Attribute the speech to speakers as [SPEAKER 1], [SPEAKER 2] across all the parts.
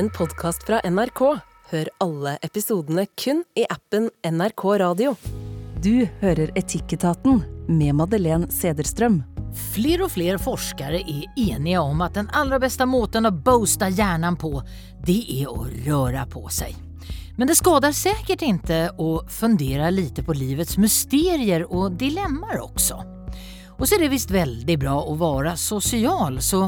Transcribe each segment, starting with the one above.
[SPEAKER 1] en podkast fra NRK. Hør alle episodene kun i appen NRK Radio.
[SPEAKER 2] Du hører Etikketaten med Madeleine Sederstrøm.
[SPEAKER 3] Flere og flere forskere er enige om at den aller beste måten å booste hjernen på, det er å røre på seg. Men det skader sikkert ikke å fundere litt på livets mysterier og dilemmaer også. Og så er det visst veldig bra å være social, så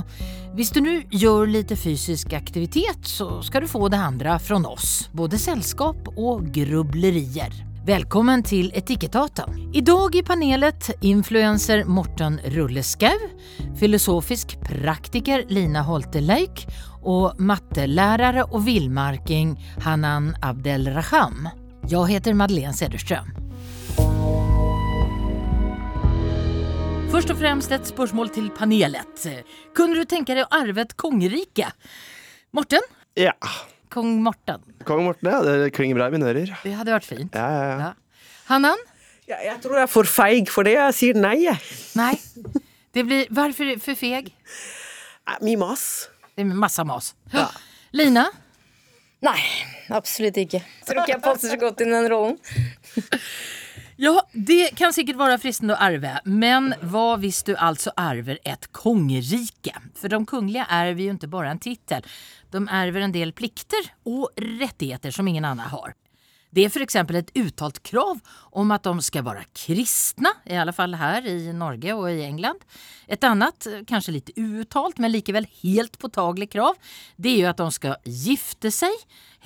[SPEAKER 3] hvis du nå gjør litt fysisk aktivitet så skal du få det andre fra oss, både selskap og grubblerier. Velkommen til Etikettaten. I dag i panelet influenser Morten Rulleskau, filosofisk praktiker Lina Holteleik og mattelærer og villmarking Hanan Abdelraham. Jeg heter Madeleine Cederström. Først og fremst et spørsmål til panelet. Kunne du tenke deg å arve et kongerike? Morten?
[SPEAKER 4] Ja.
[SPEAKER 3] Kong Morten.
[SPEAKER 4] Kong Morten, ja. Det klinger bra i mine ører.
[SPEAKER 3] Det hadde vært fint.
[SPEAKER 4] Ja, ja, ja.
[SPEAKER 3] Ja. Hanan?
[SPEAKER 5] Ja, jeg tror jeg er for feig for det. Jeg sier nei. jeg.
[SPEAKER 3] Nei. Det blir, Hvorfor for feg?
[SPEAKER 5] Mye mas.
[SPEAKER 3] Det er masse mas. Lina?
[SPEAKER 6] Nei, absolutt ikke. Tror ikke jeg passer så godt inn i den rollen.
[SPEAKER 3] Ja, det kan sikkert være fristende å arve, men hva hvis du altså arver et kongerike? For de kongelige arver jo ikke bare en tittel, de arver en del plikter og rettigheter som ingen annen har. Det er exempel et uttalt krav om at de skal være kristne, i alle fall her i Norge og i England. Et annet, kanskje litt uuttalt, men likevel helt påtagelig krav, det er jo at de skal gifte seg,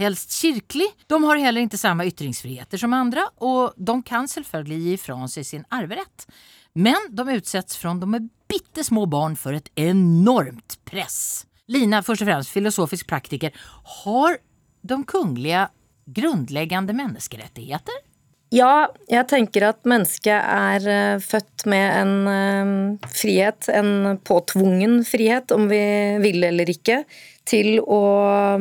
[SPEAKER 3] helst kirkelig. De har heller ikke samme ytringsfriheter som andre, og de kan selvfølgelig gi fra seg sin arverett. Men de utsettes fra de er bitte små barn for et enormt press. Lina, først og fremst filosofisk praktiker, har de kongelige grunnleggende menneskerettigheter?
[SPEAKER 6] Ja, jeg tenker at mennesket er eh, født med en eh, frihet, en påtvungen frihet, om vi vil eller ikke, til å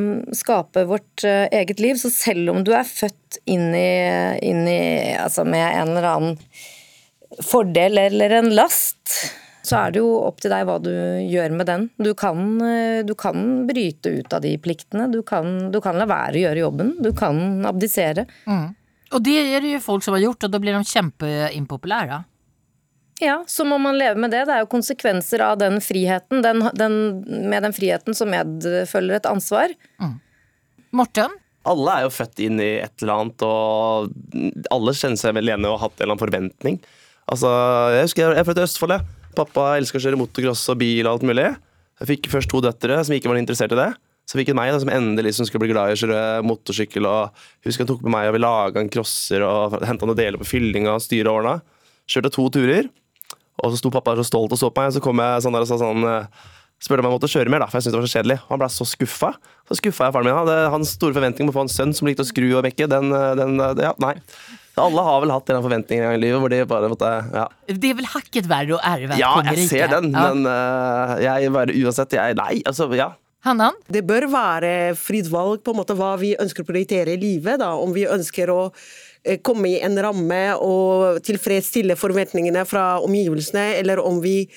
[SPEAKER 6] mm, skape vårt eh, eget liv. Så selv om du er født inn i, inn i altså med en eller annen fordel eller en last, så er det jo opp til deg hva du gjør med den. Du kan, eh, du kan bryte ut av de pliktene. Du kan, du kan la være å gjøre jobben. Du kan abdisere.
[SPEAKER 3] Og det er det jo folk som har gjort, og da blir de kjempeimpopulære.
[SPEAKER 6] Ja, så må man leve med det. Det er jo konsekvenser av den friheten. Den, den, med den friheten som medfølger et ansvar.
[SPEAKER 3] Morten?
[SPEAKER 4] Alle er jo født inn i et eller annet, og alle kjenner seg vel igjen og har hatt en eller annen forventning. Altså, Jeg husker jeg er fra Østfold. jeg. Pappa elsker å kjøre motocross og bil og alt mulig. Jeg fikk først to døtre som ikke var interessert i det. Så fikk hun meg da, som endelig som skulle bli glad i å kjøre motorsykkel. og Husker han tok med meg og vi laga en crosser og henta noen deler på fyllinga og styret og ordna. Kjørte to turer. Og så sto pappa så stolt og så på meg, så kom jeg sånn der og sa sånn eh, Spurte om jeg måtte kjøre mer, da, for jeg syntes det var så kjedelig. Og han ble så skuffa. Så skuffa jeg faren min. Hadde hans store forventning om å få en sønn som likte å skru og mekke. Den, eh, den, eh, ja, nei. Alle har vel hatt en forventning en gang i livet hvor de bare måtte Ja,
[SPEAKER 3] Det er vel hakket verre å arve et
[SPEAKER 4] ja jeg ser den,
[SPEAKER 3] Ja.
[SPEAKER 4] men uh, jeg bare uansett jeg, Nei, altså, ja.
[SPEAKER 3] Hannan?
[SPEAKER 5] Det bør være fritt valg på en måte hva vi ønsker å prioritere i livet. da, Om vi ønsker å eh, komme i en ramme og tilfredsstille forventningene fra omgivelsene, eller om vi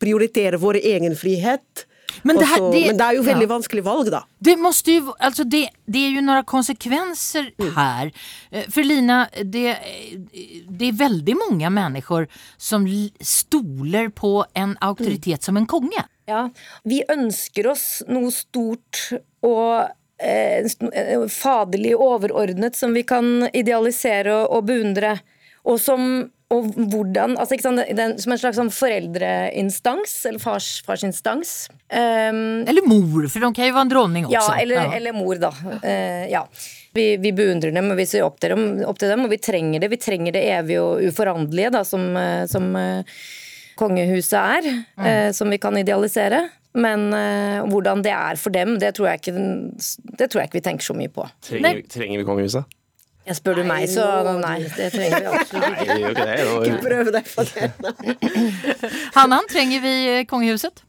[SPEAKER 5] prioriterer vår egen frihet.
[SPEAKER 3] Men det
[SPEAKER 5] Også-
[SPEAKER 3] det-
[SPEAKER 5] men det er jo veldig
[SPEAKER 3] ja.
[SPEAKER 5] vanskelig valg, da.
[SPEAKER 3] Det måste ju, alltså det, det är ju några konsekvenser mm. her. For Lina, det, det er veldig mange mennesker som stoler på en auktoritet som en konge.
[SPEAKER 6] Ja, vi ønsker oss noe stort og eh, eh, faderlig overordnet som vi kan idealisere og, og beundre. Og som og hvordan, altså ikke sant, den, Som en slags sånn foreldreinstans, eller fars, farsinstans. Um,
[SPEAKER 3] Eller mor, for de kan ju en dronning også.
[SPEAKER 6] ja, eller, eller mor, da. Uh, ja. Vi, vi beundrer dem, og vi ser opp til, dem, opp til dem, og vi trenger det. Vi trenger det evige og uforanderlige, da, som, eh, som uh, kongehuset er. eh, som vi kan idealisere. Men hvordan det er for dem, det tror, jeg ikke, det tror jeg ikke vi tenker så mye på.
[SPEAKER 4] Trenger, trenger vi kongehuset?
[SPEAKER 6] Jeg spør du meg, så nei, det trenger vi absolutt
[SPEAKER 4] Nei,
[SPEAKER 6] ikke.
[SPEAKER 4] vi gjør ikke
[SPEAKER 5] Prøv deg på det.
[SPEAKER 3] Hannan, trenger vi eh, kongehuset?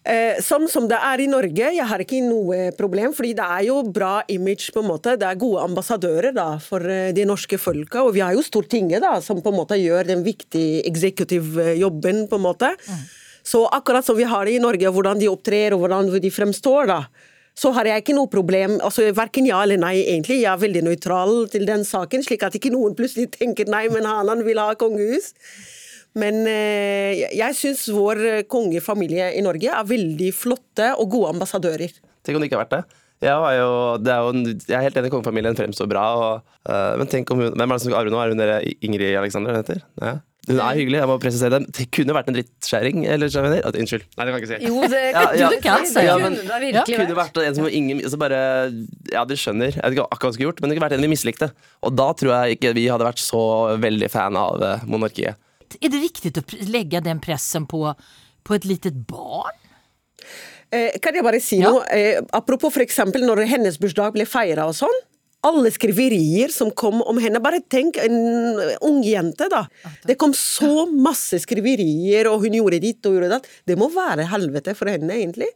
[SPEAKER 5] Eh, sånn som det er i Norge, jeg har ikke noe problem, fordi det er jo bra image, på en måte. Det er gode ambassadører da, for eh, de norske folka, og vi har jo Stortinget da, som på en måte gjør den viktige executive-jobben, på en måte. Så akkurat som vi har det i Norge, hvordan de opptrer og hvordan de fremstår, da, så har jeg ikke noe problem, altså verken ja eller nei egentlig, jeg er veldig nøytral til den saken, slik at ikke noen plutselig tenker nei, men Hanan vil ha kongehus. Men eh, jeg syns vår kongefamilie i Norge er veldig flotte og gode ambassadører.
[SPEAKER 4] Tenk om det ikke har vært det. Jeg, jo, er jo jeg er helt enig, kongefamilien fremstår bra. Og, uh, men tenk om hun, Hvem er det som arver nå? Er hun dere Ingrid Alexander hun heter? Ja. Hun er hyggelig, jeg må presisere det. Det kunne vært en drittskjæring. Eller så mener. At- Unnskyld. Nei, det kan jeg ikke si.
[SPEAKER 6] Jo, det,
[SPEAKER 4] Ja, ja.
[SPEAKER 3] Du kan si
[SPEAKER 4] Ja,
[SPEAKER 3] det.
[SPEAKER 4] men-
[SPEAKER 6] kunne det
[SPEAKER 3] Ja.
[SPEAKER 4] kunne
[SPEAKER 6] vært.
[SPEAKER 4] en som ingen så bare, Ja, du skjønner. Jeg vet ikke akkurat hva skulle gjort, men det kunne vært en vi mislikte. Og da tror jeg ikke vi hadde vært så veldig fan av eh, monarkiet.
[SPEAKER 3] Er det riktig å legge den pressen på, på et litet barn?
[SPEAKER 5] Eh, kan jeg bare si
[SPEAKER 3] Ja.
[SPEAKER 5] noe? Eh, apropos eksempel når hennes bursdag ble feira og sånn. Alle skriverier som kom om henne. Bare tenk, en ung jente, da. Det kom så masse skriverier, og hun gjorde ditt og gjorde datt. Det må være helvete for henne, egentlig.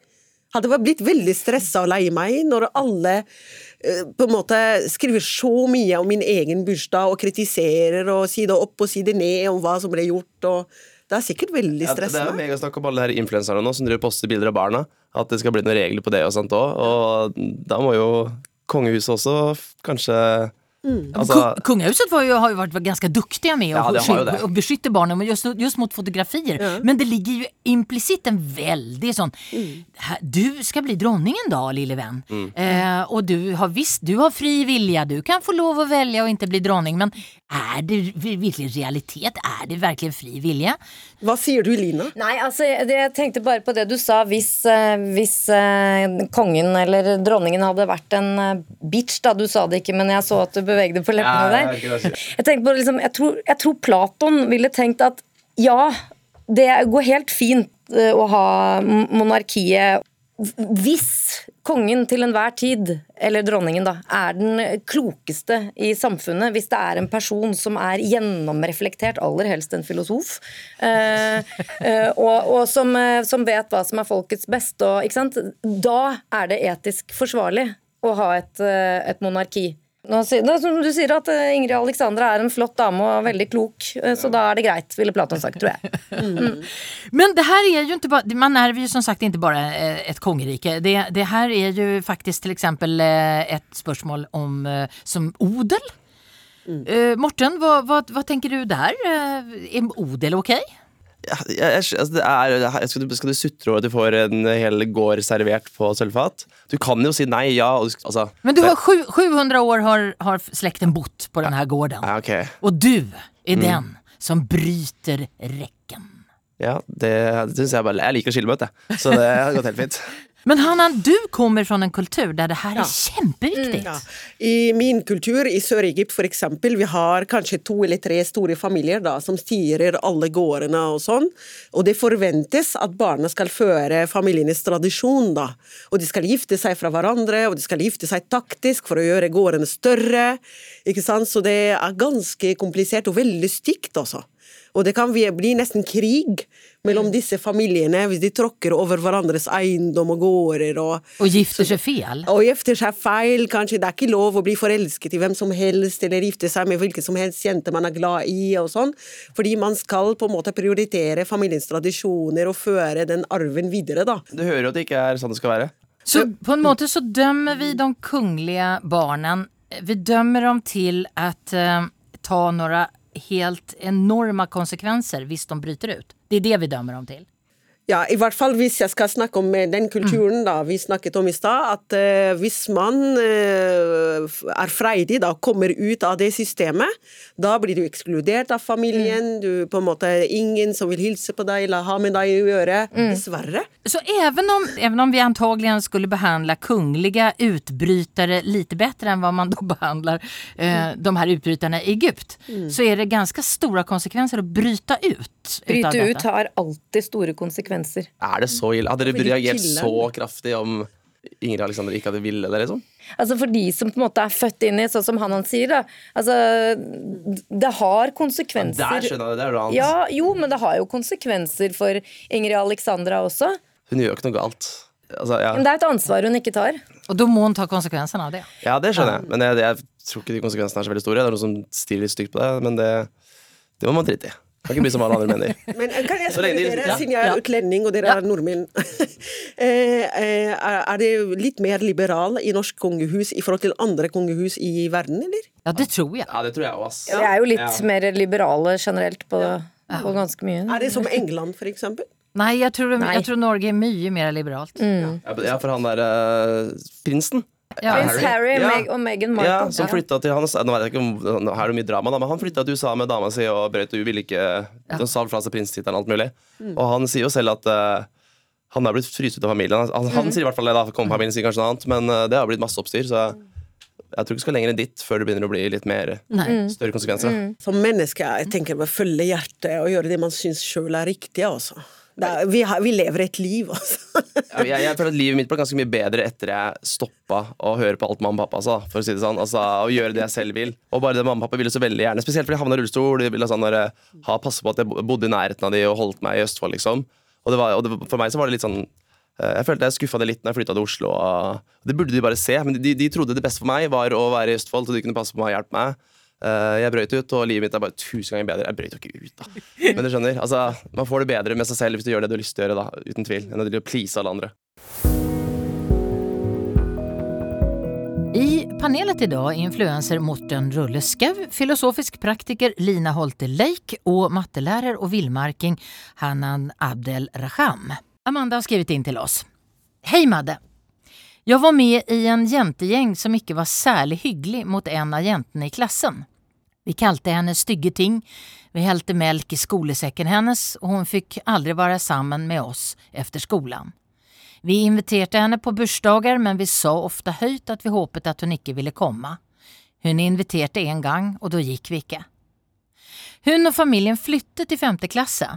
[SPEAKER 5] Hadde blitt veldig stressa og lei meg når alle eh, på en måte skriver så mye om min egen bursdag og kritiserer og side opp og side ned om hva som ble gjort. og Det er sikkert veldig
[SPEAKER 4] Ja, det er jo
[SPEAKER 5] stressende.
[SPEAKER 4] megasnakk om alle her influenserne nå som driver poster bilder av barna. At det skal bli noen regler på det og sånt òg. Og da må jo kongehuset også kanskje Altså,
[SPEAKER 3] Ku- Kungahuset var ju, har ju varit ganska duktiga med
[SPEAKER 4] Ja,
[SPEAKER 3] att och beskytta barnen just, just mot fotografier. Men det ligger ju implicit en väldig sånn mm. du ska bli dronningen da, dag lille venn. Eh, og du har visst, du har fri vilja, du kan få lov å velge å ikke bli dronning. Men er det virkelig realitet? Er det virkelig fri vilja?
[SPEAKER 5] Hva sier du, Lina?
[SPEAKER 6] Nei, altså, jeg, jeg tenkte bare på det du sa. Hvis, eh, hvis eh, kongen eller dronningen hadde vært en eh, bitch, da. Du sa det ikke, men jeg så at du bevegde på leppene
[SPEAKER 4] Ja,
[SPEAKER 6] der.
[SPEAKER 4] jeg jeg
[SPEAKER 6] tenkte på, liksom, jeg, tror, jeg tror Platon ville tenkt at ja, det går helt fint å ha monarkiet hvis kongen til enhver tid, eller dronningen, da, er den klokeste i samfunnet, hvis det er en person som er gjennomreflektert, aller helst en filosof, eh, eh, og, og som, eh, som vet hva som er folkets beste, og, da er det etisk forsvarlig å ha et, et monarki. Nå, det er som du sier at eh, Ingrid Alexandra er en flott dame og veldig klok, eh, så da er det greit, ville Platon sagt, tror jeg.
[SPEAKER 3] Men det her er jo ikke bare man er jo som sagt ikke bare et kongerike. Det, det her er jo faktisk till et spørsmål om eh, som odel. Eh, Morten, hva, hva, hva, tenker du der? Er Är odel okej?
[SPEAKER 4] Jeg, jeg, altså, er, skal, du, skal du sutre over at du får en hel gård servert på sølvfat? Du kan jo si nei, ja. Og, du altså,
[SPEAKER 3] Men du har sju, 700 år har, har slekten bott på denne gården.
[SPEAKER 4] ja, okay.
[SPEAKER 3] Og du är den som bryter rekken.
[SPEAKER 4] Ja, det, det synes jeg bare Jeg liker å skille meg ut, jeg. Så det har gått helt fint.
[SPEAKER 3] Men Hanna, du kommer fra en kultur der det her er ja. kjempeviktig.
[SPEAKER 5] Mm, Ja. I min kultur i Sør-Egypt eksempel, vi har kanskje to eller tre store familier da, som styrer alle gårdene og sånn. Og det forventes at barna skal føre familienes tradisjon, da. Og de skal gifte seg fra hverandre, og de skal gifte seg taktisk for å gjøre gårdene større. Ikke sant? Så det er ganske komplisert og veldig stygt også. Og det kan bli- bli nesten krig mellom disse familiene hvis de tråkker over hverandres eiendom og gårder. og
[SPEAKER 3] og gifter seg feil?
[SPEAKER 5] og gifter seg feil, kanskje det er ikke lov å bli forelsket i hvem som helst, eller gifte seg med hvilken som helst jente man er glad i, og sånn. Fordi man skal på en måte prioritere familiens tradisjoner og føre den arven videre, da.
[SPEAKER 4] Du hører jo at det ikke er sånn det skal være.
[SPEAKER 3] Så på en måte så dømmer vi de kongelige barnen, vi dømmer dem til å uh, ta några helt enorma konsekvenser hvis de bryter ut. Det är det vi dömer dem till.
[SPEAKER 5] Ja, i hvert fall hvis jeg skal snakke om eh, den kulturen da, vi snakket om i stad, at uh, hvis man uh, er freidig da, kommer ut av det systemet, da blir du ekskludert av familien, du på en måte ingen som vil hilse på deg eller ha med deg å gjøre. Dessverre.
[SPEAKER 3] Så even om, even om vi antagelig skulle behandle kongelige utbrytere lite bedre enn hva man behandler behandlar eh, de her utbryterne i Egypt så er det ganske store konsekvenser å bryte ut.
[SPEAKER 6] Bryte ut har alltid store konsekvenser.
[SPEAKER 4] Er det så ille? Hadde dere reagert så kraftig om Ingrid Alexander ikke hadde ville det, liksom?
[SPEAKER 6] Altså For de som på en måte er født inn i, sånn som han han sier, da. Altså, det har konsekvenser.
[SPEAKER 4] Der skjønner jeg det. Det er noe annet.
[SPEAKER 6] Ja, jo, men det har jo konsekvenser for Ingrid Alexandra også.
[SPEAKER 4] Hun gjør jo ikke noe galt. Altså, ja.
[SPEAKER 6] Men det er et ansvar hun ikke tar.
[SPEAKER 3] Og da må hun ta konsekvensene av det.
[SPEAKER 4] ja, det skjønner jeg. Men jeg, jeg tror ikke de konsekvensene er så veldig store. Det er noen som stirrer litt stygt på det, men det, det må man drite i. Kan ikke bli som om alle andre mener.
[SPEAKER 5] Men eh, kan jeg spørre dere,
[SPEAKER 4] ja.
[SPEAKER 5] siden jeg er
[SPEAKER 3] Ja.
[SPEAKER 5] utlending og dere
[SPEAKER 3] Ja.
[SPEAKER 5] er nordmenn, eh, eh, er det litt mer liberal i norsk kongehus i forhold til andre kongehus i verden, eller?
[SPEAKER 3] Ja, det tror jeg.
[SPEAKER 4] Ja, det tror jeg òg, ass.
[SPEAKER 6] Vi er jo litt
[SPEAKER 4] Ja.
[SPEAKER 6] mer liberale generelt på, på ganske mye.
[SPEAKER 5] Er det som England, for eksempel?
[SPEAKER 3] Nei, jeg tror,
[SPEAKER 6] Nei.
[SPEAKER 3] jeg tror Norge er mye mer liberalt.
[SPEAKER 4] Ja, for han der uh, prinsen.
[SPEAKER 3] Ja.
[SPEAKER 6] Prins Harry
[SPEAKER 4] Ja.
[SPEAKER 6] Meg og Meghan Markle.
[SPEAKER 4] Ja, som flytta til hans Nå vet jeg ikke om Her er det mye drama, da, men han flytta til USA med dama si og brøt Hun ville ikke Han sa fra seg prinstittelen og alt mulig. Og han sier jo selv at uh, han er blitt fryst ut av familien. Han, han sier i hvert fall det, da. Kongefamilien sier kanskje noe annet, men uh, det har blitt masse oppstyr. Så jeg tror ikke det skal lenger enn ditt før det begynner å bli litt mer
[SPEAKER 3] Nei.
[SPEAKER 4] større konsekvenser.
[SPEAKER 5] Som menneske jeg tenker jeg følge hjertet og gjøre det man syns sjøl er riktig. Altså. Er, vi, har, vi lever et liv, altså.
[SPEAKER 4] Ja, Jeg, jeg føler at Livet mitt ble ganske mye bedre etter jeg stoppa å høre på alt mamma og pappa sa. For å si det sånn, altså Å gjøre det jeg selv vil. Og bare det mamma og pappa ville så veldig gjerne. Spesielt fordi jeg havna i rullestol. De ville sånn, ha passe på at jeg bodde i nærheten av de og holdt meg i Østfold, liksom. Og, det var, og det, for meg så var det litt sånn eh, Jeg følte jeg skuffa det litt når jeg flytta til Oslo. Det burde de bare se, men de, de trodde det beste for meg var å være i Østfold, så de kunne passe på meg og hjelpe meg. Eh, jeg brøyt ut, og livet mitt er bare tusen ganger bedre. Jeg brøyt jo ikke ut, da. Men du skjønner, altså, man får det bedre med seg selv hvis du gjør det du har lyst til å gjøre, da, uten tvil, enn å please alle andre.
[SPEAKER 3] I panelet idag er influenser Morten Rulleskau, filosofisk praktiker Lina Holte Leik og mattelærer og villmarking Hanan Abdel Raham. Amanda har skrevet in til oss. Hei, Madde! Jag var med i en jentegäng som ikke var særlig hyggelig mot en av jentene i klassen. Vi kalte henne stygge ting, vi helte melk i skolesekken hennes og hun fikk aldri være sammen med oss efter skolan. Vi inviterte henne på bursdager, men vi sa ofte høyt at vi håpet at hun ikke ville komme. Hun inviterte en gang, og da gikk vi ikke. Hun og familien flyttet til femte klasse.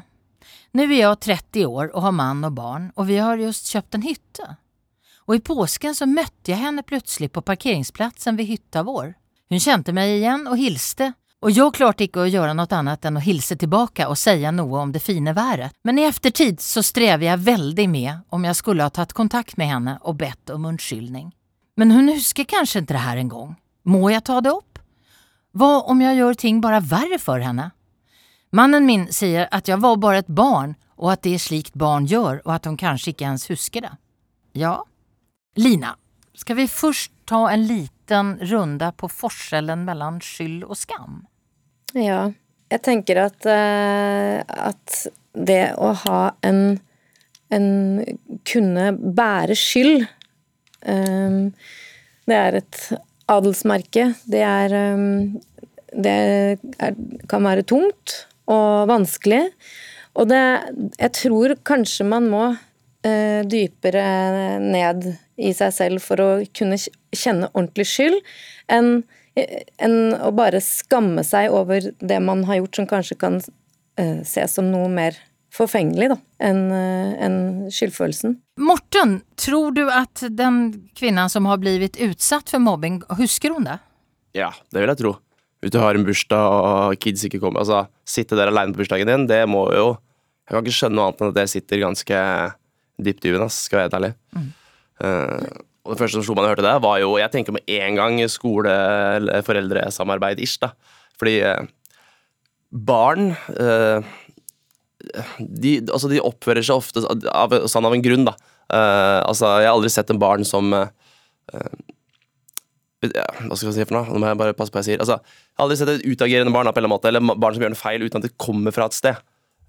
[SPEAKER 3] Nå er jeg 30 år og har mann og barn, og vi har just kjøpt en hytte. Og i påsken så møtte jeg henne plutselig på parkeringsplatsen ved hytta vår. Hun kjente meg igjen og hilste, og jeg klarte ikke å gjøre noe annet enn å hilse tilbake og si noe om det fine været. Men i eftertid så strev jeg veldig med om jeg skulle ha tatt kontakt med henne og bedt om unnskyldning. Men hun husker kanskje ikke det her en gang. Må jeg ta det opp? Hva om jeg gjør ting bare verre for henne? Mannen min sier at jeg var bare et barn, og at det er slikt barn gjør, og at hun kanskje ikke ens husker det. Ja. Lina, skal vi først ta en liten runde på forskjellen mellom skyld og skam?
[SPEAKER 6] Ja. Jeg tenker at, eh, at det å ha en, en kunne bære skyld um, Det er et adelsmerke. Det er um, Det er, kan være tungt og vanskelig. Og det Jeg tror kanskje man må uh, dypere ned i seg selv for å kunne kjenne ordentlig skyld, enn en å bare skamme seg over det man har gjort, som kanskje kan uh, ses som noe mer forfengelig enn uh, en skyldfølelsen.
[SPEAKER 3] Morten, tror du at den kvinnen som har blitt utsatt for mobbing, husker hun det?
[SPEAKER 4] Ja, det vil jeg tro. Hvis du har en bursdag og kids ikke kommer Altså, sitte der aleine på bursdagen din, det må jo Jeg kan ikke skjønne noe annet enn at det sitter ganske dypt i huet, skal jeg være helt ærlig. Eh, og det første som slo meg da jeg hørte det, var jo Jeg tenker med en gang skole-foreldresamarbeid ish, da. Fordi eh, barn eh, de, altså de oppfører seg ofte av, sånn av en grunn, da. Eh, altså, jeg har aldri sett en barn som eh, ja, hva skal jeg si for noe? Nå må jeg bare passe på hva jeg sier. Altså, jeg har aldri sett et utagerende barn eller måte, eller barn som gjør noe feil uten at det kommer fra et sted.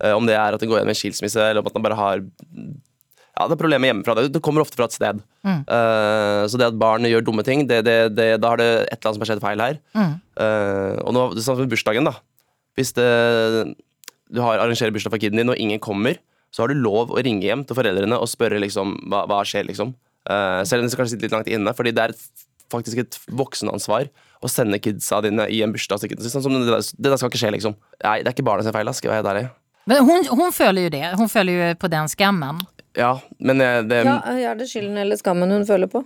[SPEAKER 4] Eh, om det er at det går gjennom en skilsmisse, eller om at man bare har Ja, det er problemer hjemmefra. Det, kommer ofte fra et sted. Eh, så det at barn gjør dumme ting, det, det, det, da har det et eller annet som har skjedd feil her. Eh, og nå, det er sånn som med bursdagen, da. Hvis det, du har arrangerer bursdag for kiden din, og ingen kommer, så har du lov å ringe hjem til foreldrene og spørre liksom, hva, hva skjer, liksom. Uh, selv om det kanskje sitter litt langt inne, fordi det er faktisk et voksenansvar å sende kidsa dine i en bursdag. Sånn som det, der, det der skal ikke skje, liksom. Nei, det er ikke barna sin feil, skal jeg være helt ærlig.
[SPEAKER 3] Men hun, hun føler jo det. Hun føler jo på den skammen.
[SPEAKER 4] Ja, men eh, det,
[SPEAKER 6] Ja, er det skylden eller skammen hun føler på?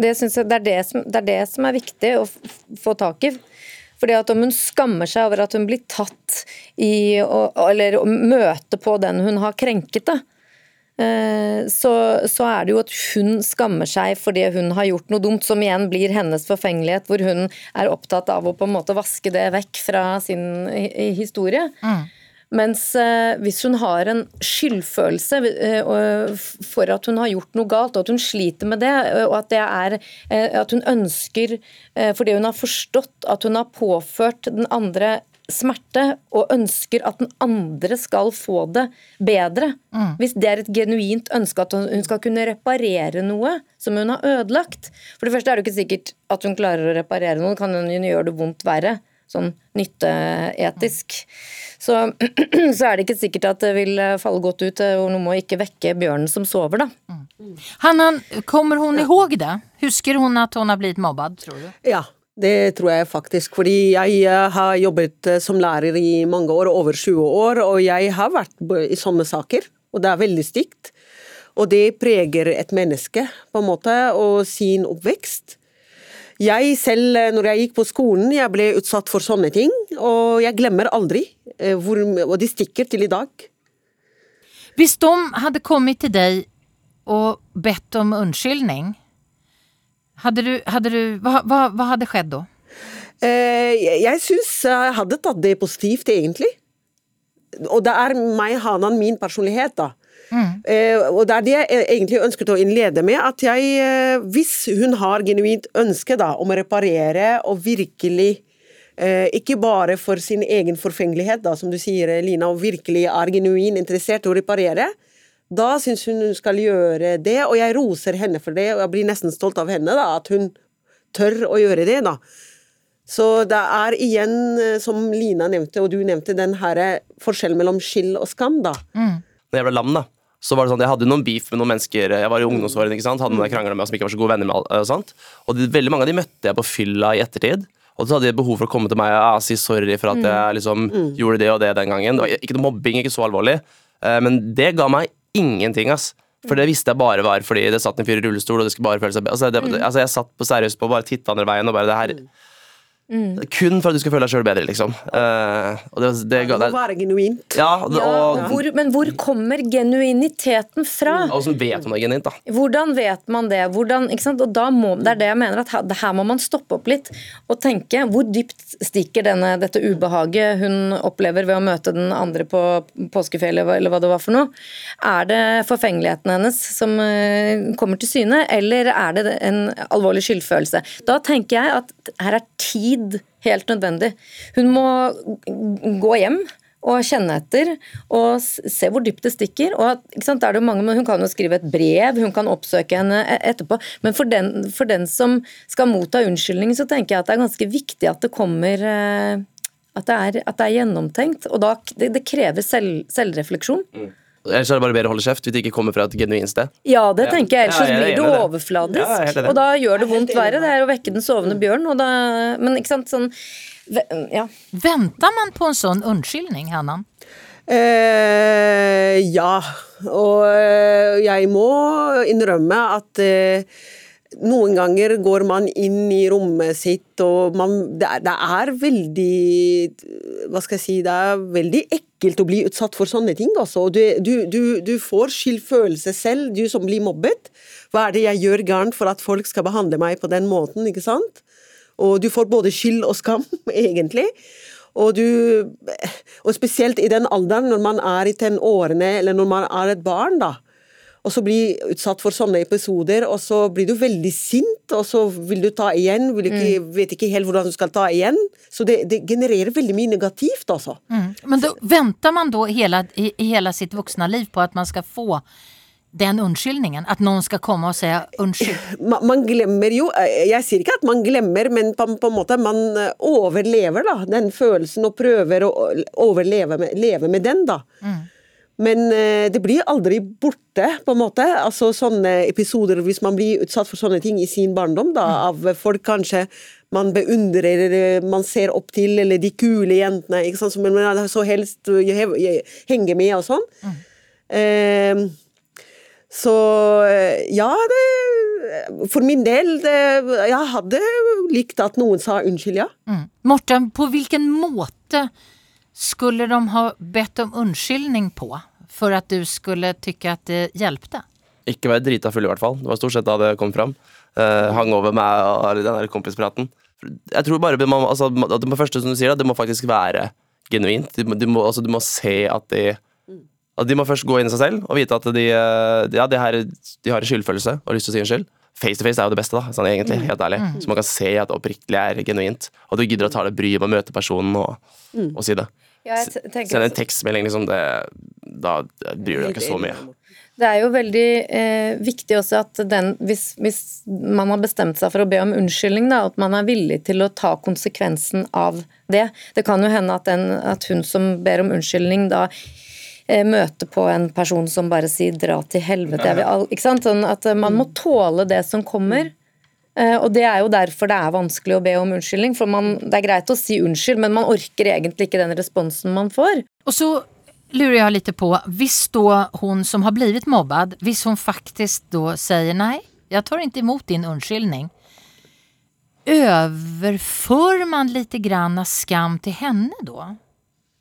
[SPEAKER 6] Det, jeg, det, er det, som, det er det som er viktig å f- få tak i. Fordi at om hun skammer seg over at hun blir tatt i å, Eller å møte på den hun har krenket, da. eh, Så, så er det jo at hun skammer seg fordi hun har gjort noe dumt, som igjen blir hennes forfengelighet, hvor hun er opptatt av å på en måte vaske det vekk fra sin historie. historie. Mens eh, hvis hun har en skyldfølelse eh, for at hun har gjort noe galt, og at hun sliter med det, eh, og at det er at hun ønsker, fordi hun har forstått at hun har påført den andre smerte, og ønsker at den andre skal få det bedre. Hvis det er et genuint ønske at hun skal kunne reparere noe som hun har ødelagt. For det første er det ikke sikkert at hun klarer å reparere noe, kan hun gjøre det vondt verre. Sånn nytteetisk. Så, så er det ikke sikkert at det vil falle godt ut, eh, og nå må ikke vekke bjørnen som sover, da.
[SPEAKER 3] Hanna, kommer hun ihåg det? Husker hun at hun har blitt mobbad, tror du?
[SPEAKER 5] Ja, det tror jeg faktisk. Fordi jeg eh, har jobbet eh, som lærer i mange år, over 20 år, og jeg har vært i sånne saker. Og det er veldig stygt. Og det preger et menneske, på en måte, og sin oppvekst. Jeg selv, eh, når jeg gikk på skolen, jeg ble utsatt for sånne ting, og jeg glemmer aldri. eh, Hvor, og de stikker til i dag.
[SPEAKER 3] Hvis de hadde kommet til deg og bedt om unnskyldning, hadde du, hadde du, hva, hva, hva hadde skjedd da?
[SPEAKER 5] Eh, Jeg, jeg syns jeg hadde tatt det positivt, egentlig. Og det er meg, Hanan, min personlighet, da. Eh, og det er det jeg egentlig ønsket å innlede med, at jeg, eh, hvis hun har genuint ønske da, om å reparere og virkelig eh, ikke bare for sin egen forfengelighet, da, som du sier, Lina, og virkelig er genuin interessert i å reparere, da syns hun hun skal gjøre det, og jeg roser henne for det, og jeg blir nesten stolt av henne, da, at hun tør å gjøre det, da. Så det er igjen, eh, som Lina nevnte, og du nevnte, den her eh, forskjellen mellom skyld og skam, da.
[SPEAKER 4] Når jeg ble lam, da, så var det sånn, jeg hadde noen beef med noen mennesker Jeg var i ungdomsårene, ikke sant? hadde noen jeg kranglet med som ikke var så gode venner med. og sånt. Og de, veldig mange av de møtte jeg på fylla i ettertid. Og så hadde de behov for å komme til meg og ah, si sorry for at jeg liksom gjorde det og det den gangen. Det var ikke noe mobbing, ikke så alvorlig. Eh, men det ga meg ingenting, ass. For det visste jeg bare var fordi det satt en fyr i rullestol, og det skulle bare føle seg bedre. altså, det, altså, Jeg satt på seriøst på og bare titta andre veien og bare det her Kun for at du skal føle deg sjøl bedre, liksom. Uh, og det, det
[SPEAKER 5] Det må være genuint.
[SPEAKER 4] Ja, det,
[SPEAKER 6] Ja, hvor, men hvor kommer genuiniteten fra?
[SPEAKER 4] Hvordan vet man det er genuint, da.
[SPEAKER 6] Hvordan vet man det? Hvordan, ikke sant? Og da må, det er det jeg mener, at her, her må man stoppe opp litt og tenke hvor dypt stikker denne, dette ubehaget hun opplever ved å møte den andre på påskefjellet, eller hva det var for noe. Er det forfengeligheten hennes som uh, kommer til syne, eller er det en alvorlig skyldfølelse? Da tenker jeg at her er tid helt nødvendig. Hun må gå hjem og kjenne etter og se hvor dypt det stikker. Og sant, det mange, Hun kan jo skrive et brev, hun kan oppsøke henne e- etterpå. Men for den, for den som skal motta unnskyldning, så tenker jeg at det er ganske viktig at det kommer eh, at det er, at det er gjennomtenkt. Og da, det, det krever selv, selvrefleksjon.
[SPEAKER 4] Ellers er det bare bedre å holde kjeft hvis det ikke kommer fra et genuint sted.
[SPEAKER 6] Ja, det tenker jeg. Ellers
[SPEAKER 4] Ja, er
[SPEAKER 6] blir det overfladisk.
[SPEAKER 4] Er
[SPEAKER 6] og da gjør det vondt verre. Det er å vekke den sovende bjørn. Og da, men ikke sant, sånn ja.
[SPEAKER 3] Venter man på en sånn unnskyldning, Hanna?
[SPEAKER 5] Eh, ja, og eh, jeg må innrømme at eh, noen ganger går man inn i rommet sitt, og man, det, er, det er veldig Hva skal jeg si Det er veldig ekkelt å bli utsatt for sånne ting. Altså. Du, du, du, du får skyldfølelse selv, du som blir mobbet. Hva er det jeg gjør gærent for at folk skal behandle meg på den måten? ikke sant? Og du får både skyld og skam, egentlig. Og, du, og spesielt i den alderen, når man er i tenårene, eller når man er et barn, da. Og så blir utsatt for sånne episoder, og så blir du veldig sint, og så vil du ta igjen, vil ikke, vet ikke helt hvordan du skal ta igjen. Så det, det genererer veldig mye negativt, altså.
[SPEAKER 3] Men da venter man da hele, i, i hela sitt voksne liv på at man skal få den unnskyldningen? At noen skal komme og si unnskyld?
[SPEAKER 5] man, man glemmer jo eh, Jeg sier ikke at man glemmer, men på, på en måte man eh, overlever da, den følelsen og prøver å overleve med, leve med den. da. Men eh, det blir aldri borte, på en måte. Altså Sånne episoder hvis man blir utsatt for sånne ting i sin barndom, da, av folk kanskje man beundrer, eller man ser opp til, eller de kule jentene ikke sant, som man så helst eh, henger med og sånn. Eh, så ja, det For min del det, Jeg hadde likt at noen sa unnskyld, ja.
[SPEAKER 3] Mm. Morten, på hvilken måte skulle de ha bedt om unnskyldning på for at du skulle tykke at det hjelpte?
[SPEAKER 4] Ikke være drita full, i hvert fall. Det var stort sett da det kom fram. Uh, hang over meg og den der kompispraten. Jeg tror bare man, altså, Det første som du sier, det må faktisk være genuint. Du, må- du, må, altså, du må se at de at De må først gå inn i seg selv og vite at de, eh, ja, de, her, de har en skyldfølelse og lyst til å si unnskyld. Face to face er jo det beste, da, sånn egentlig, helt ærlig. Så man kan se at det oppriktig er genuint. Og at du gidder å ta det bryet med å møte personen og, og si det.
[SPEAKER 6] Ja,
[SPEAKER 4] Send en tekstmelding, liksom, det, da bryr du deg ikke så mye.
[SPEAKER 6] Det er jo veldig eh, viktig også at den, hvis, hvis man har bestemt seg for å be om unnskyldning, da, at man er villig til å ta konsekvensen av det. Det kan jo hende at, den, at hun som ber om unnskyldning, da eh, møter på en person som bare sier 'dra til helvete'. Vil ikke sant? Sånn at man må tåle det som kommer. Eh, og det er jo derfor det er vanskelig å be om unnskyldning. For man, det er greit å si unnskyld, men man orker egentlig ikke den responsen man får.
[SPEAKER 3] Og så lurer jeg litt på, hvis da hun som har blivit mobbad, hvis hun faktisk da sier nei, jeg tar ikke imot din unnskyldning, overfører man litt grann skam til henne da?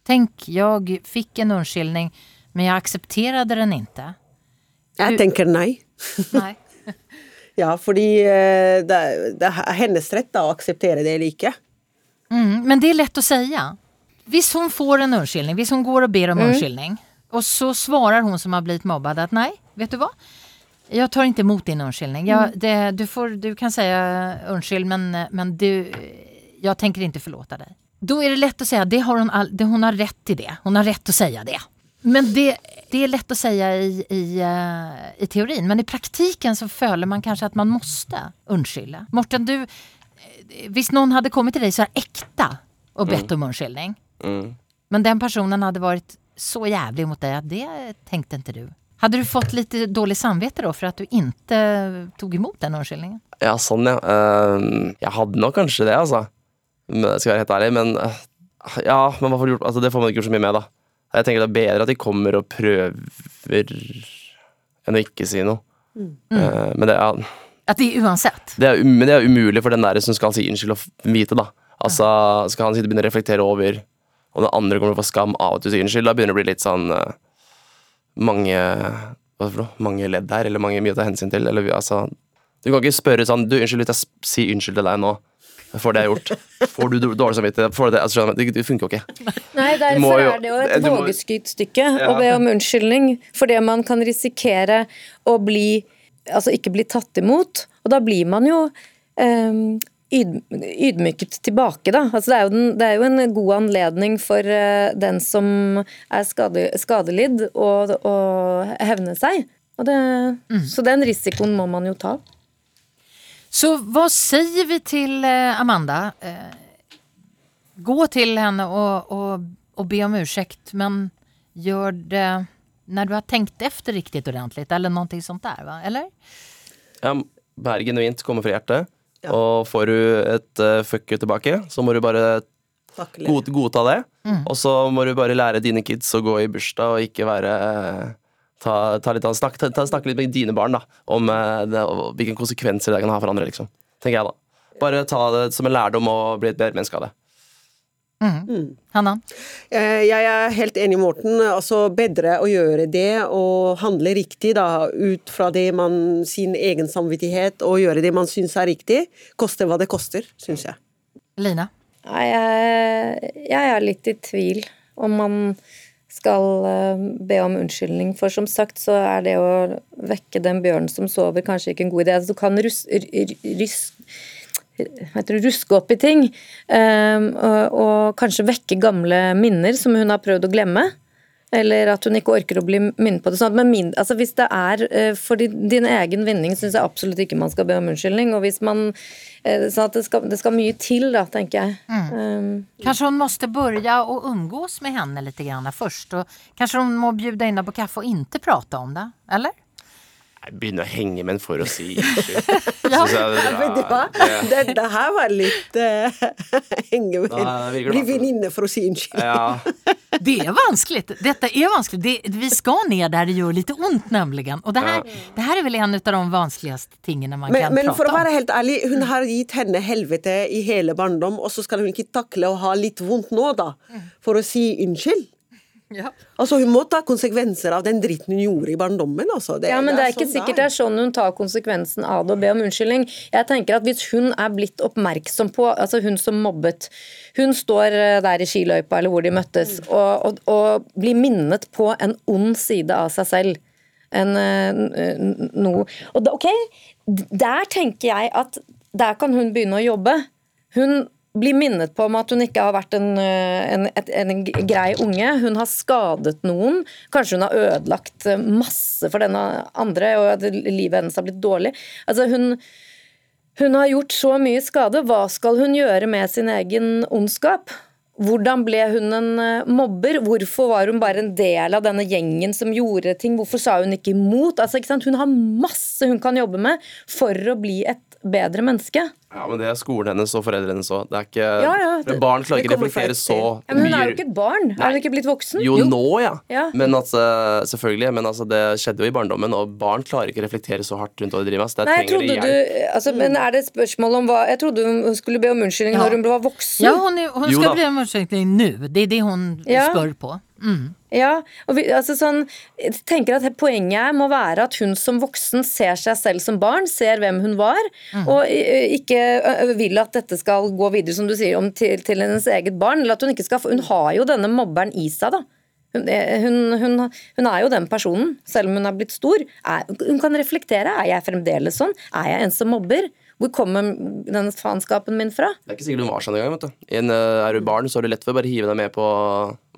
[SPEAKER 3] Tenk, jeg fikk en unnskyldning, men jeg aksepterte den ikke.
[SPEAKER 5] Jeg tenker nei.
[SPEAKER 3] Nej.
[SPEAKER 5] Ja, fordi eh, det, det er hennes rett da, å akseptere det eller ikke.
[SPEAKER 3] Mm, men det er lätt å si. Hvis hun får en unnskyldning, hvis hun går og ber om unnskyldning. Og så svarer hun som har blitt mobbad at nej, vet du hva? Jeg tar ikke imot din unnskyldning. Det, du, får, du kan si unnskyld, men, men du, jeg tenker ikke förlåta deg. Da er det lätt si at det har hun, all, det, hun har rett til det. Hun har rett til å si det. Men det, det är lätt att säga i, i, eh, i teorin, men i praktiken så føler man kanske att man måste unnskylde. Morten, du, eh, hvis noen hadde kommet til deg så här äkta och bett om unnskyldning,
[SPEAKER 4] Mm.
[SPEAKER 3] men den personen hadde vært så jævlig mot deg at det tenkte ikke du. Hadde du fått litt dårlig samvittighet da for at du ikke tok imot den unnskyldningen?
[SPEAKER 4] Ja, sånn, ja. Eh, jeg hadde nok kanskje det, altså. Men jeg skal være helt ærlig, men eh, Ja, men hva får du gjort? Altså, det får man ikke gjort så mye med, da. Jeg tenker det er bedre at de kommer og prøver enn å ikke si noe. Eh, men det er,
[SPEAKER 3] At det er uansett?
[SPEAKER 4] det er, men det er umulig for den der som skal si unnskyld, å vite, da. Altså, skal han sitte og begynne å reflektere over om den andre kommer til å få skam av at du sier unnskyld, da begynner det å bli litt sånn uh, mange hva for noe? Mange ledd her, eller mange mye å ta hensyn til. Eller, altså, du kan ikke spørre sånn Du, unnskyld, hvis jeg sier unnskyld til deg nå for det jeg har gjort. Får du dårlig samvittighet? for det? Altså, det, det funker jo ikke.
[SPEAKER 6] Nei, derfor
[SPEAKER 4] jo-
[SPEAKER 6] er det jo et
[SPEAKER 4] vågeskytt stykke
[SPEAKER 6] ja. å be om unnskyldning. for det man kan risikere å bli Altså ikke bli tatt imot. Og da blir man jo um, ydmyket tilbake, da. Altså det, er jo den, det er jo en god anledning for uh, den som er skade, skadelidd, å, hevne seg. Og det, Så den risikoen må man jo ta.
[SPEAKER 3] Så hva sier vi til eh, Amanda? Eh, gå til henne og, och, och be om ursäkt, men gjør det når du har tenkt efter riktigt ordentligt, eller noe sånt der, va? Eller?
[SPEAKER 4] Ja, Vær genuint, komme fra hjertet. Og får du et uh, fuck you tilbake, så må du bare god, godta det. Og så må du bare lære dine kids å gå i bursdag og ikke være eh, ta, ta litt, snakk, ta, ta, Snakke litt med dine barn da om eh, det, hvilke konsekvenser det kan ha for andre, liksom. Tenker jeg da. Bare ta det som en lærdom og bli et bedre menneske av det.
[SPEAKER 3] Hanna?
[SPEAKER 5] Eh, Jeg er helt enig med Morten. Altså bedre å gjøre det og handle riktig da, ut fra det man, sin egen samvittighet og gjøre det man syns er riktig. Koste hva det koster, syns jeg.
[SPEAKER 3] Lina?
[SPEAKER 6] Jeg, jeg er litt i tvil om man skal eh, be om unnskyldning. For som sagt så er det å vekke den bjørnen som sover, kanskje ikke en god idé. Altså, du kan rus, rus, hva ruske opp i ting, eh, og, og kanskje vekke gamle minner som hun har prøvd å glemme. Eller at hun ikke orker å bli minnet på det. Sånn at min, altså hvis det er eh, for din, egen vinning, syns jeg absolutt ikke man skal be om unnskyldning. Og hvis man eh, sånn at det skal, det skal mye til, da, tenker jeg. Um,
[SPEAKER 3] kanskje hun måtte begynne å omgås med henne litt grann først. Kanskje hun hon må bjude in henne på kaffe og ikke prate om det. Eller?
[SPEAKER 4] Jeg begynner å henge med en for å si unnskyld.
[SPEAKER 3] Ja.
[SPEAKER 4] Det
[SPEAKER 5] Vet du hva?
[SPEAKER 4] det-
[SPEAKER 5] Dette her var litt uh, henge med
[SPEAKER 4] Ja,
[SPEAKER 5] Bli venninne for å si unnskyld.
[SPEAKER 4] Ja.
[SPEAKER 3] Det er vanskelig. Dette er vanskelig. Det, vi skal ned der det gjør litt vondt, nemlig. Og det här, det her, er vel en av de vanskeligste tingene man
[SPEAKER 5] Men,
[SPEAKER 3] kan
[SPEAKER 5] men for å være helt ærlig, hun har gitt henne helvete i hele barndom, og så skal hun ikke takle å ha litt vondt nå, da, for å si unnskyld.
[SPEAKER 3] Ja.
[SPEAKER 5] Altså, hun må ta konsekvenser av den dritten hun gjorde i barndommen. Altså.
[SPEAKER 6] Ja, men det er ikke
[SPEAKER 5] sånn
[SPEAKER 6] sikkert det er sånn hun tar konsekvensen av det og ber om unnskyldning. Jeg tenker at Hvis hun er blitt oppmerksom på, altså hun som mobbet Hun står eh, der i skiløypa eller hvor de møttes, og, og, og blir minnet på en ond side av seg selv. En, eh, n- noe Og da, ok, der tenker jeg at der kan hun begynne å jobbe. Hun blir minnet på om at hun ikke har vært en, en, en, en grei unge. Hun har skadet noen. Kanskje hun har ødelagt eh, masse for denne andre, og at livet hennes har blitt dårlig. Altså hun, hun har gjort så mye skade. Hva skal hun gjøre med sin egen ondskap? Hvordan ble hun en eh, mobber? Hvorfor var hun bare en del av denne gjengen som gjorde ting? Hvorfor sa hun ikke imot? Altså, ikke? Hun har masse hun kan jobbe med for å bli et bedre menneske.
[SPEAKER 4] Ja, men det er skolen hennes og foreldrene hennes òg.
[SPEAKER 6] Ja, ja,
[SPEAKER 4] Barn klarer ikke reflektere så
[SPEAKER 6] Ja, men hun er jo ikke et barn. Er hun ikke blitt voksen?
[SPEAKER 4] Jo, nå, ja.
[SPEAKER 6] Ja.
[SPEAKER 4] Men altså, selvfølgelig. Men altså, det skjedde jo i barndommen, og barn klarer ikke reflektere så hardt rundt hva de driver med. Så der
[SPEAKER 6] Nei, jeg
[SPEAKER 4] trenger
[SPEAKER 6] trodde
[SPEAKER 4] hjelp.
[SPEAKER 6] du, altså, men er det et spørsmål om hva Jeg trodde hun skulle be om unnskyldning
[SPEAKER 3] Ja.
[SPEAKER 6] når hun var voksen.
[SPEAKER 3] Ja, hun, är, hon
[SPEAKER 4] Jo
[SPEAKER 3] ska bli om unnskyldning nå. Det er det hun
[SPEAKER 6] Ja.
[SPEAKER 3] spör på. Mm.
[SPEAKER 6] Ja, og vi, altså sånn, jeg tenker at Poenget må være at hun som voksen ser seg selv som barn, ser hvem hun var, og eh, ikke eh, vil at dette skal gå videre som du sier, om til, til hennes eget barn. eller at Hun ikke skal, få- hun har jo denne mobberen i seg. da. Hun, eh, hun, hun, hun er jo den personen, selv om hun er blitt stor. Er, hun kan reflektere. Er jeg fremdeles sånn? Er jeg en som mobber? Hvor kommer denne faenskapen min fra?
[SPEAKER 4] Det er ikke sikkert hun var sånn engang. vet du. En, eh, er du barn, så er det lett for å bare hive deg med på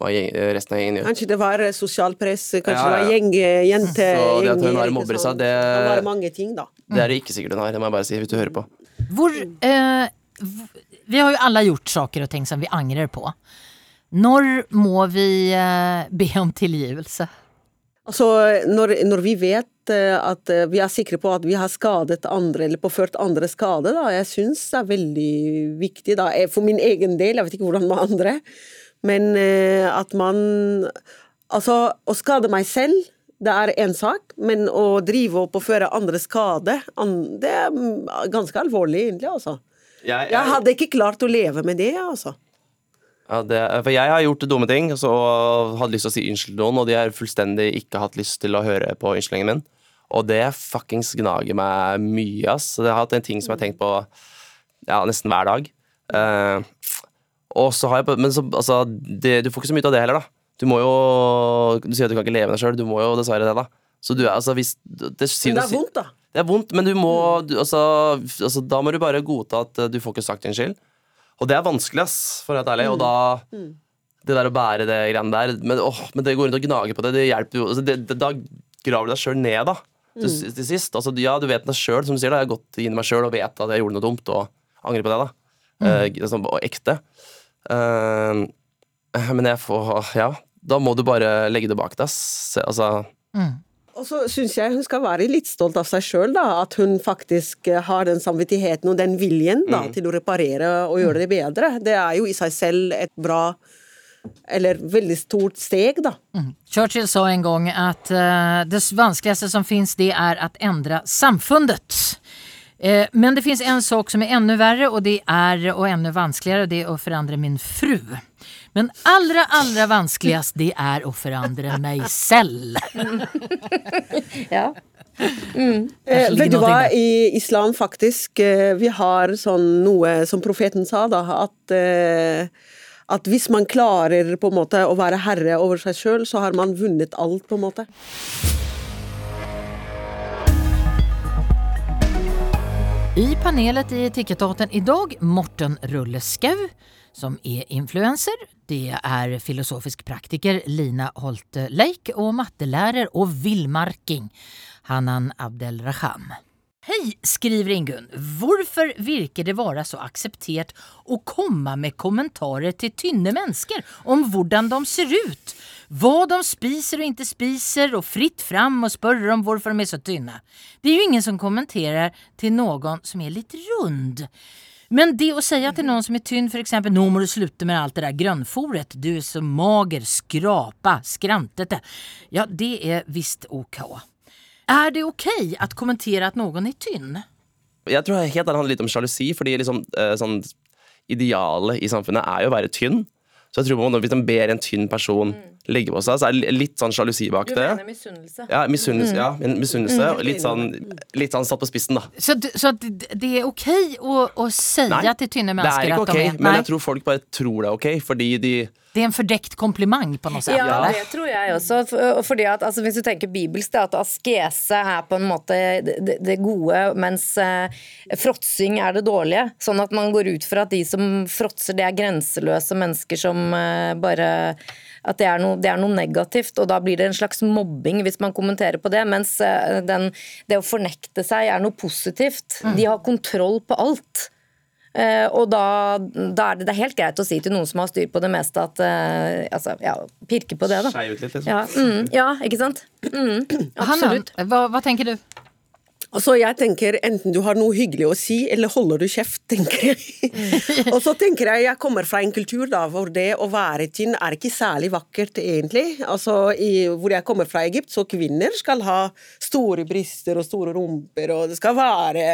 [SPEAKER 4] hva eh, resten av gjengen gjør.
[SPEAKER 5] Kanskje det var sosialt press, kanskje
[SPEAKER 4] Ja, ja.
[SPEAKER 5] det var gjeng, jente,
[SPEAKER 4] Så det at hun har mobber seg, det-
[SPEAKER 5] mange ting, da.
[SPEAKER 4] Det er det ikke sikkert hun har, det må jeg bare si, hvis du hører på.
[SPEAKER 3] Hvor, eh, vi har jo alle gjort saker og ting som vi angrer på. Når må vi eh, be om tilgivelse?
[SPEAKER 5] Altså, når, når vi vet eh, at eh, vi er sikre på at vi har skadet andre, eller påført andre skade, da, jeg syns det er veldig viktig, da, Eh, for min egen del, jeg vet ikke hvordan med andre, men at man Altså, å skade meg selv, det er én sak, men å drive og påføre andre skade, det er mm, ganske alvorlig, egentlig, altså.
[SPEAKER 4] Jeg,
[SPEAKER 5] Jeg hadde ikke klart å leve med det, altså.
[SPEAKER 4] Ja, det, for jeg har gjort dumme ting så, og hadde lyst til å si unnskyld til noen, og de har fullstendig ikke hatt lyst til å høre på unnskyldningen min. Og det fuckings gnager meg mye, ass. Så det har hatt en ting som jeg har tenkt på ja, nesten hver dag. Uh, og så har jeg Men så, altså, det, du får ikke så mye av det heller, da. Du må jo Du sier at du kan ikke leve med deg sjøl, du må jo dessverre det, da. Så du er altså hvis det,
[SPEAKER 5] Men det er vondt, da.
[SPEAKER 4] det er vondt, men du må du, altså, altså, Da må du bare godta at du får ikke sagt unnskyld. Og det er vanskelig, ass, for å være helt ærlig. Og da Det der å bære det greiene der Men, åh, men det går rundt og gnager på det. Det hjelper jo altså, det, det, Da graver du deg sjøl ned, da. Til, s- til sist. Altså, ja, du vet deg sjøl, som du sier. da Jeg har gått inn i meg sjøl og vet at jeg gjorde noe dumt, og angrer på det. da Eh, sånn, og ekte. Eh, men jeg får Ja, da må du bare legge det bak deg. ass. Altså
[SPEAKER 5] Og så syns jeg hun skal være litt stolt av seg sjøl, at hun faktisk eh, har den samvittigheten og den viljen da, til å reparere og gjøre det bedre. Det er jo i seg selv et bra eller veldig stort steg, da.
[SPEAKER 3] Churchill sa en gang at uh, det vanskeligste som fins, det er å endre samfunnet. Uh, men det fins en sak som er enda verre, og det er, og enda vanskeligere, det er å forandre min fru. Men allra, allra vanskeligst det er å forandre meg selv.
[SPEAKER 6] Ja.
[SPEAKER 5] Eh, vet du hva, i islam faktisk, eh, vi har sånn noe som profeten sa, da, at eh, at hvis man klarer på en måte å være herre over seg sjøl, så har man vunnet alt, på en måte.
[SPEAKER 3] I panelet i Etikettaten i dag Morten Rulleskau som er influencer. Det er filosofisk praktiker Lina Holte Leik og mattelærer og villmarking Hanan Abdelraham. Hei, skriver Ingun. Hvorfor virker det være så akseptert å komme med kommentarer til tynne mennesker om hvordan de ser ut, hva de spiser og ikke spiser, og fritt fram og spørre om hvorfor de er så tynne? Det er jo ingen som kommenterer til noen som er litt rund. Men det å si til noen som er tynn, f.eks. 'nå må du slutte med alt det der grønnfòret, du er så mager, skrapa, skrantete', ja, det er visst ok. Er det ok å kommentere at noen er tynn?
[SPEAKER 4] Jeg tror helt det handler litt om sjalusi, fordi liksom, eh, sånn, idealet i samfunnet er jo å være tynn. Så jeg tror på en Hvis de ber en tynn person legge på seg. Så er det litt sånn sjalusi bak
[SPEAKER 6] Du
[SPEAKER 4] det.
[SPEAKER 6] mener misunnelse?
[SPEAKER 4] Ja, misunnelse. Ja, men misunnelse og litt sånn, litt sånn satt på spissen, da.
[SPEAKER 3] Så, du- så det det är å att, til tynne
[SPEAKER 4] mennesker
[SPEAKER 3] till tynne
[SPEAKER 4] det er ikke ok, men jeg tror folk bare tror det er ok, fordi de
[SPEAKER 3] det er en fordekt kompliment, på noe sett?
[SPEAKER 6] Ja,
[SPEAKER 3] eller?
[SPEAKER 6] det tror jeg også. Fordi at, altså, Hvis du tenker bibelsk, at askese er på en måte det, det gode, mens eh, fråtsing er det dårlige. Sånn at man går ut fra at de som fråtser, det er grenseløse mennesker som eh, bare at det er, noe, det er noe negativt, og da blir det en slags mobbing hvis man kommenterer på det. Mens eh, den, det å fornekte seg er noe positivt. De har kontroll på alt. Eh, og da, da er det, det er helt greit å si til noen som har styr på det meste, at uh, altså, ja, pirke på det, da.
[SPEAKER 4] Skei ut litt, liksom.
[SPEAKER 6] Ja, mm, ja ikke sant? Mm, absolutt.
[SPEAKER 3] Hva, hva, tenker du?
[SPEAKER 5] Altså, jeg tenker enten du har noe hyggelig å si, eller holder du kjeft, tenker jeg. og så tenker jeg, jeg kommer fra en kultur da, hvor det å være tynn er ikke særlig vakkert, egentlig. Altså, i, hvor jeg kommer fra Egypt, så kvinner skal ha store bryster og store rumper, og det skal være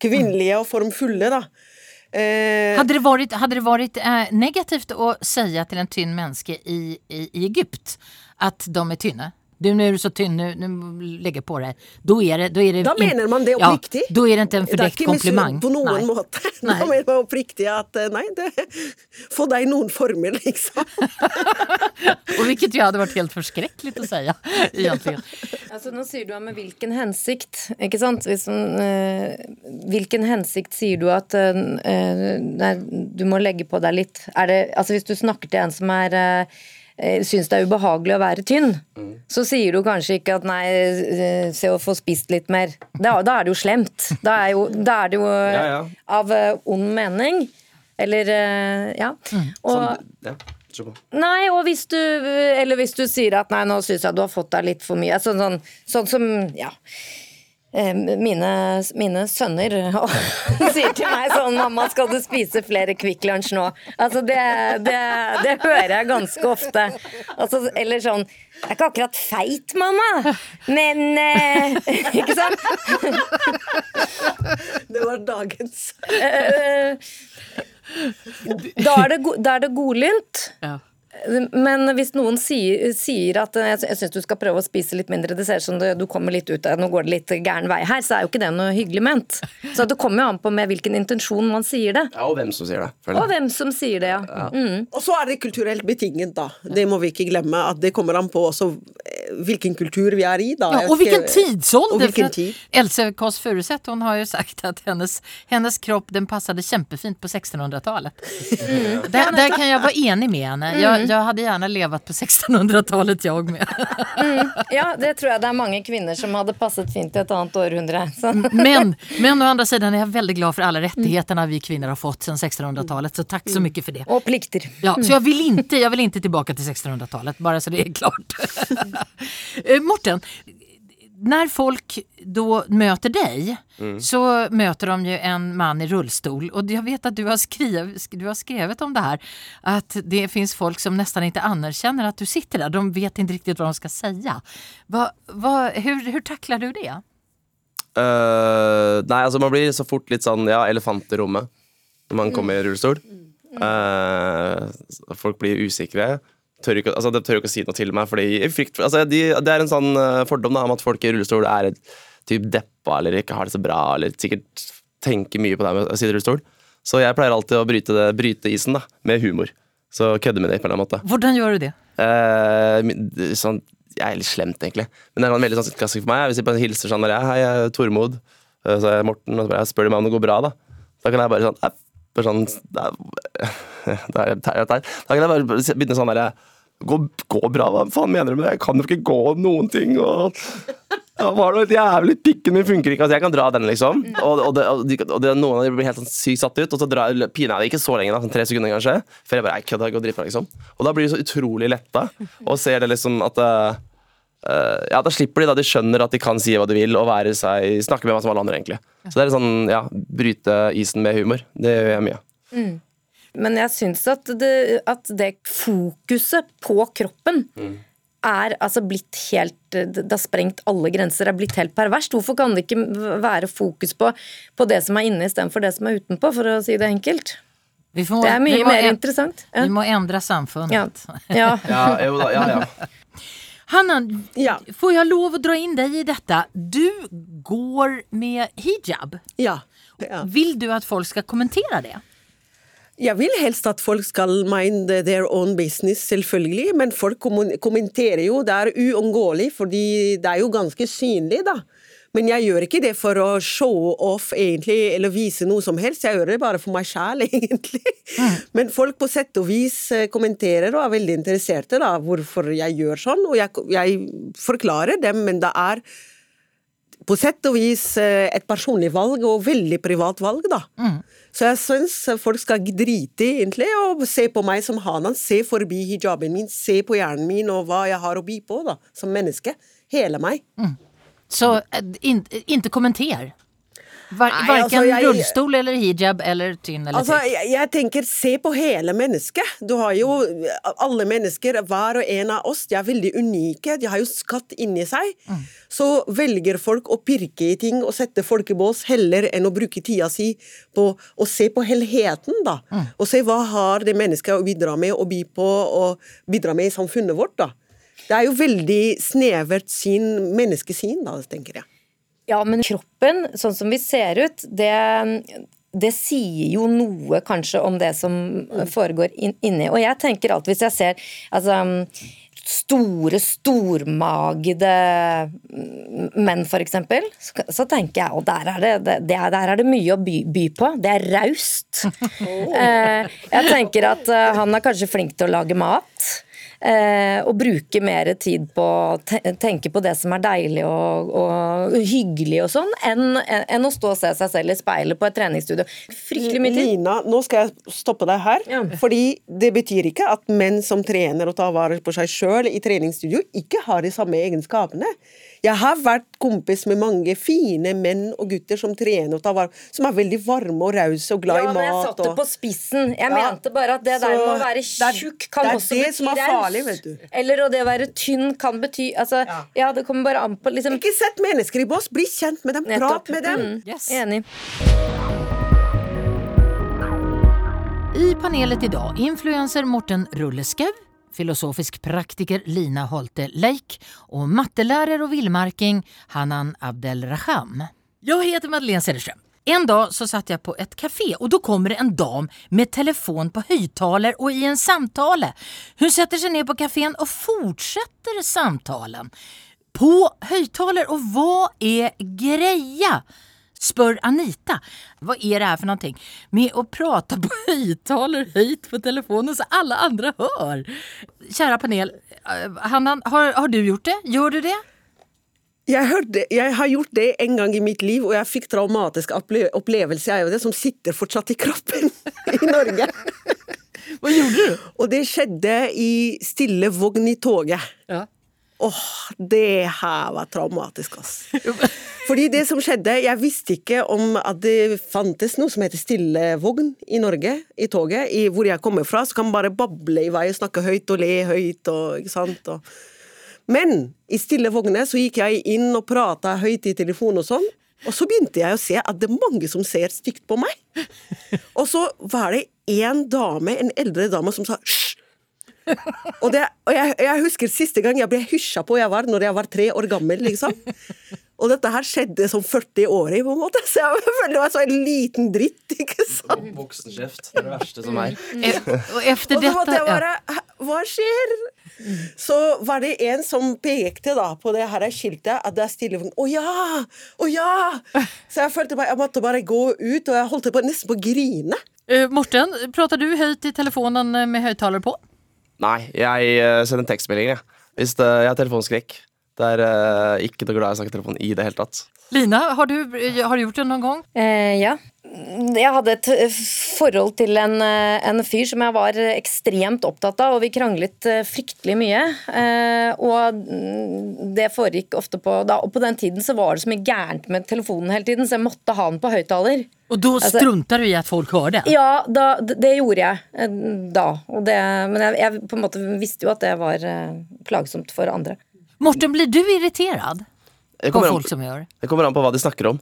[SPEAKER 5] kvinnelige og formfulle, da. Eh,
[SPEAKER 3] Hade det varit, hade det varit eh, negativt att säga till en tynn människa i, i, i Egypt att de är tynna? Du, nu är du så tynn, nu, nu lägger på dig. Då är det, då är det
[SPEAKER 5] Da
[SPEAKER 3] in-
[SPEAKER 5] mener man det
[SPEAKER 3] ja,
[SPEAKER 5] oppriktig.
[SPEAKER 3] Då är det inte en
[SPEAKER 5] fordekt
[SPEAKER 3] fördäckt komplimang.
[SPEAKER 5] På noen
[SPEAKER 3] Nej.
[SPEAKER 5] måte.
[SPEAKER 3] Nei.
[SPEAKER 5] Da mener man oppriktig at eh, nei, det, få deg noen former, liksom.
[SPEAKER 3] Och vilket ju hade varit helt förskräckligt att säga egentligen.
[SPEAKER 6] Alltså, nå sier du med hvilken hensikt, inte sant? Hvis, eh, hvilken hensikt sier du at eh, eh, nei, du må legge på deg litt? Er det, altså hvis du snakker til en som er uh, Syns det er ubehagelig å være tynn, så sier du kanskje ikke at nei, eh, se å få spist litt mer. Da, da er det jo slemt. Da er, jo, da er det jo eh,
[SPEAKER 4] Ja, ja.
[SPEAKER 6] av eh, ond mening. Eller eh, ja. Og,
[SPEAKER 4] Sånn, ja.
[SPEAKER 6] Nei, og hvis du Eller hvis du sier at nei, nå syns jeg du har fått deg litt for mye. Sånn, sånn, sånn som Ja. Eh, Mine, mine sønner sier til meg sånn 'Mamma, skal du spise flere Kvikk Lunsj nå?' Altså, det, det, det hører jeg ganske ofte. Altså, eller sånn 'Jeg er ikke akkurat feit, mamma, men eh, Ikke sant?
[SPEAKER 5] Det var dagens.
[SPEAKER 6] Eh, da er det, go- da er det godlynt.
[SPEAKER 3] Ja.
[SPEAKER 6] Men hvis noen sier, sier at eh, jeg syns du skal prøve å spise litt mindre, det ser ut som du kommer litt ut, nå går det litt gæren vei her, så er jo ikke det noe hyggelig ment. Så det kommer jo an på med hvilken intensjon man sier det.
[SPEAKER 4] Ja, og hvem som sier det. føler
[SPEAKER 6] Og hvem som sier det, ja. Mm.
[SPEAKER 5] Og så er det kulturelt betinget, da. Det må vi ikke glemme. At det kommer an på også hvilken kultur vi er i, da.
[SPEAKER 3] Ja,
[SPEAKER 5] Jeg
[SPEAKER 3] och vilken tidsålder!
[SPEAKER 5] Och vilken tid.
[SPEAKER 3] Else Kåss Furuseth hon har ju sagt att hennes, hennes kropp den passade kämpefint på 1600-talet. Där, där kan jag vara enig med henne. Jag, jag hade gärna levat på 1600-talet jag med.
[SPEAKER 6] Ja, det tror jeg det er mange kvinner som hadde passet fint i et annet århundre. Så.
[SPEAKER 3] Men, men å andra sidan är jag väldigt glad för alla rättigheterna vi kvinnor har fått sedan 1600-talet. Så tack så mycket för det.
[SPEAKER 6] Og plikter.
[SPEAKER 3] Ja, så jag vill, inte, jag vill inte tillbaka till 1600-talet, bara så det är klart. Eh, Morten, när folk då möter dig så möter de ju en man i rullstol och jag vet att du har, skriv, du har skrivit om det här att det finns folk som nästan inte anerkänner att du sitter där. De vet inte riktigt vad de ska säga. Va, va, hur, hur tacklar du det?
[SPEAKER 4] Uh, nei, alltså man blir så fort litt sånn ja, elefant i rommet når man kommer i rullstol. Uh, folk blir usikre. Tør ikke, altså, de tør ikke å si noe til meg, fordi jeg frykt altså, de, Det er en sånn eh, fordom da, om at folk i rullestol er typ deppa eller ikke har det så bra, eller sikkert tenker mye på det med å sitte i rullestol. Så jeg pleier alltid å bryte, det, bryte isen da, med humor. Så kødde med det på en eller annen måte.
[SPEAKER 3] Hvordan gjør du det?
[SPEAKER 4] Eh, sånn, jeg er litt slemt, egentlig. Men det er en veldig sånn klassisk for meg. Hvis jeg bare hilser sånn jeg, hei, jeg er Tormod, eh, så er jeg Morten, og så spør de meg om det går bra, da. Da kan jeg bare sånn, bare sånn da, kan jeg bare begynne sånn der gå, gå bra, hva faen mener du med det? Jeg kan jo ikke gå noen ting, og ja, var det et jævlig pikken min funker ikke, altså jeg kan dra den liksom. Og, og, det, og, de, og det, noen av dem blir helt sånn sykt satt ut Og så drar, piner jeg det ikke så lenge da, sånn tre sekunder kanskje Før jeg bare, jeg kødda, går dritbra liksom. Og da blir de så utrolig letta Og ser det liksom at uh, Ja, da slipper de da, de skjønner at de kan si hva de vil Og være seg, snakke med meg som alle andre egentlig. Så det er sånn, ja, bryte isen med humor. Det gjør jeg mye
[SPEAKER 6] Men jeg syns at det, at det fokuset på kroppen er altså blitt helt Det har sprengt alle grenser, er blitt helt perverst. Hvorfor kan det ikke være fokus på, på det som er inne istedenfor det som er utenpå, for å si det enkelt?
[SPEAKER 3] Vi får,
[SPEAKER 6] Det er
[SPEAKER 3] vi
[SPEAKER 6] mye
[SPEAKER 3] må
[SPEAKER 6] mer
[SPEAKER 3] en-
[SPEAKER 6] interessant.
[SPEAKER 3] Vi må endre samfunnet.
[SPEAKER 6] Ja. ja.
[SPEAKER 4] Ja, ja, ja.
[SPEAKER 3] Hanna,
[SPEAKER 5] Ja.
[SPEAKER 3] får jeg lov å dra inn deg i dette? Du går med hijab.
[SPEAKER 5] Ja. ja.
[SPEAKER 3] Vill du at folk skal kommentere det?
[SPEAKER 5] Jeg vil helst at folk skal mind their own business, selvfølgelig. Men folk kommenterer jo. Det er uunngåelig, fordi det er jo ganske synlig, da. Men jeg gjør ikke det for å show off, egentlig, eller vise noe som helst. Jeg gjør det bare for meg sjæl, egentlig. Men folk på sett og vis eh, kommenterer og er veldig interesserte, da, hvorfor jeg gjør sånn. Og jeg, jeg forklarer dem, men det er på sett og vis eh, et personlig valg, og veldig privat valg, da. Så jeg syns folk skal drite i egentlig og se på meg som Hanan. Se forbi hijaben min, se på hjernen min og hva jeg har å by på, da, som menneske. Hele meg.
[SPEAKER 3] Så ikke in, inte kommenter. Varken
[SPEAKER 5] alltså, jag-
[SPEAKER 3] rullstol eller hijab eller tynn eller
[SPEAKER 5] Altså, jeg, jeg tenker, se på hele mennesket. Du har jo alle mennesker, hver og en av oss, de er veldig unike. De har jo skatt inni seg. Så velger folk å pirke i ting og sette folk i bås, heller enn å bruke tida si på å se på helheten, da. Og se hva har det mennesket å bidra med, og by på, og bidra med i samfunnet vårt, da. Det er jo veldig snevert sin menneskesyn, da, tenker jeg.
[SPEAKER 6] Ja, men kroppen, sånn som vi ser ut, det, det sier jo noe kanskje om det som foregår inn, inni. Og jeg tenker alltid, hvis jeg ser altså, store, stormagede menn, eksempel, så- så tenker jeg og der er det, det, det er, der er det mye å by, by på. Det er raust. Eh, jeg tenker at eh, han er kanskje flink til å lage mat. Eh, og bruke mer tid på å tenke på det som er deilig og, og hyggelig og sånn, enn enn å stå og se seg selv i speilet på et treningsstudio. Fryktelig mye tid.
[SPEAKER 5] Lina, nå skal jeg stoppe deg her.
[SPEAKER 6] Ja.
[SPEAKER 5] Fordi det betyr ikke at menn som trener og tar vare på seg sjøl i treningsstudio, ikke har de samme egenskapene. Jeg har vært kompis med mange fine menn og gutter som trener og tar vare som er veldig varme og rause og glad
[SPEAKER 6] Ja,
[SPEAKER 5] i
[SPEAKER 6] men jeg
[SPEAKER 5] mat.
[SPEAKER 6] satte
[SPEAKER 5] og-
[SPEAKER 6] på spissen. Jeg
[SPEAKER 5] Ja.
[SPEAKER 6] mente bare at det der med å være tjukk kan
[SPEAKER 5] det er
[SPEAKER 6] også
[SPEAKER 5] det
[SPEAKER 6] bety
[SPEAKER 5] som er farlig, vet du.
[SPEAKER 6] Eller og det å være tynn kan bety Altså, ja, det kommer bare an på liksom
[SPEAKER 5] Ikke sett mennesker i bås, bli kjent med dem,
[SPEAKER 6] Nettopp.
[SPEAKER 5] prat med dem.
[SPEAKER 6] Mm,
[SPEAKER 3] Yes.
[SPEAKER 6] Enig.
[SPEAKER 3] I panelet idag influencer Morten Rulleskau, filosofisk praktiker Lina Holte Leik och mattelärare och villmarking Hanan Abdelraham. Jag heter Madeleine Cederström. En dag så satt jag på ett café och då kommer det en dam med telefon på högtalare och i en samtale. Hon sätter sig ner på kafén och fortsätter samtalen. På högtalare och vad är greja? Spör Anita. Vad är det här för någonting? Med att prata på högtalare höjt på telefonen så alla andra hör. Kära panel, eh, Hanna, har, har du gjort det? Gör du det?
[SPEAKER 5] Jeg, hørte, jeg har gjort det en gang i mitt liv, og jeg fikk traumatisk opple- opplevelse. Er jo det som sitter fortsatt i kroppen i Norge.
[SPEAKER 3] Hva gjorde du?
[SPEAKER 5] Og det skjedde i stille vogn i toget.
[SPEAKER 3] Ja.
[SPEAKER 5] Åh, det her var traumatisk, ass. Fordi det som skjedde, jeg visste ikke om at det fantes noe som heter stillevogn i Norge, i toget. I, hvor jeg kommer fra, så kan man bare bable i vei og snakke høyt og le høyt og ikke sant. Og. Men i stille vogner så gikk jeg inn og prata høyt i telefonen og sånn. Og så begynte jeg å se at det er mange som ser stygt på meg. Og så var det en dame, en eldre dame, som sa hysj. Og, det, og jeg, jeg husker siste gang jeg ble hysja på jeg var, når jeg var tre år gammel, liksom. Og dette her skjedde som 40-årig, på en måte. Så jeg følte meg som en liten dritt, ikke sant.
[SPEAKER 4] Voksenkjeft det er det verste som er.
[SPEAKER 3] Eh,
[SPEAKER 5] Og så måtte jeg bare Hva skjer? Så var det en som pekte da på det her skiltet, at det er stillevogn. Å ja! Å ja! Så jeg følte meg jeg måtte bare gå ut, og jeg holdt på, nesten på å grine.
[SPEAKER 3] Eh, Morten, prater du høyt i telefonen eh, med høyttaler på?
[SPEAKER 4] Nei, jeg eh, sender tekstmeldinger, jeg. Hvis det, jeg har telefonskrekk. Det er uh, ikke noe glad i å snakke telefon i det hele tatt.
[SPEAKER 3] Lina, har du, har du gjort det noen gang?
[SPEAKER 6] Eh, ja. Jeg hadde et eh, forhold til en, eh, en fyr som jeg var ekstremt opptatt av, og vi kranglet eh, fryktelig mye. Eh, og det foregikk ofte på da, Og på den tiden så var det så mye gærent med telefonen hele tiden, så jeg måtte ha den på høyttaler.
[SPEAKER 3] Og da
[SPEAKER 6] strunta
[SPEAKER 3] struntar du i at folk hører det?
[SPEAKER 6] Ja, da, det gjorde jeg da. Det, men jeg, jeg på en måte visste jo at det var plagsomt for andre.
[SPEAKER 3] Morten, blir du irriterad
[SPEAKER 4] Det
[SPEAKER 3] på
[SPEAKER 4] kommer, an,
[SPEAKER 3] som gjør
[SPEAKER 4] det kommer an på hva de snakker om.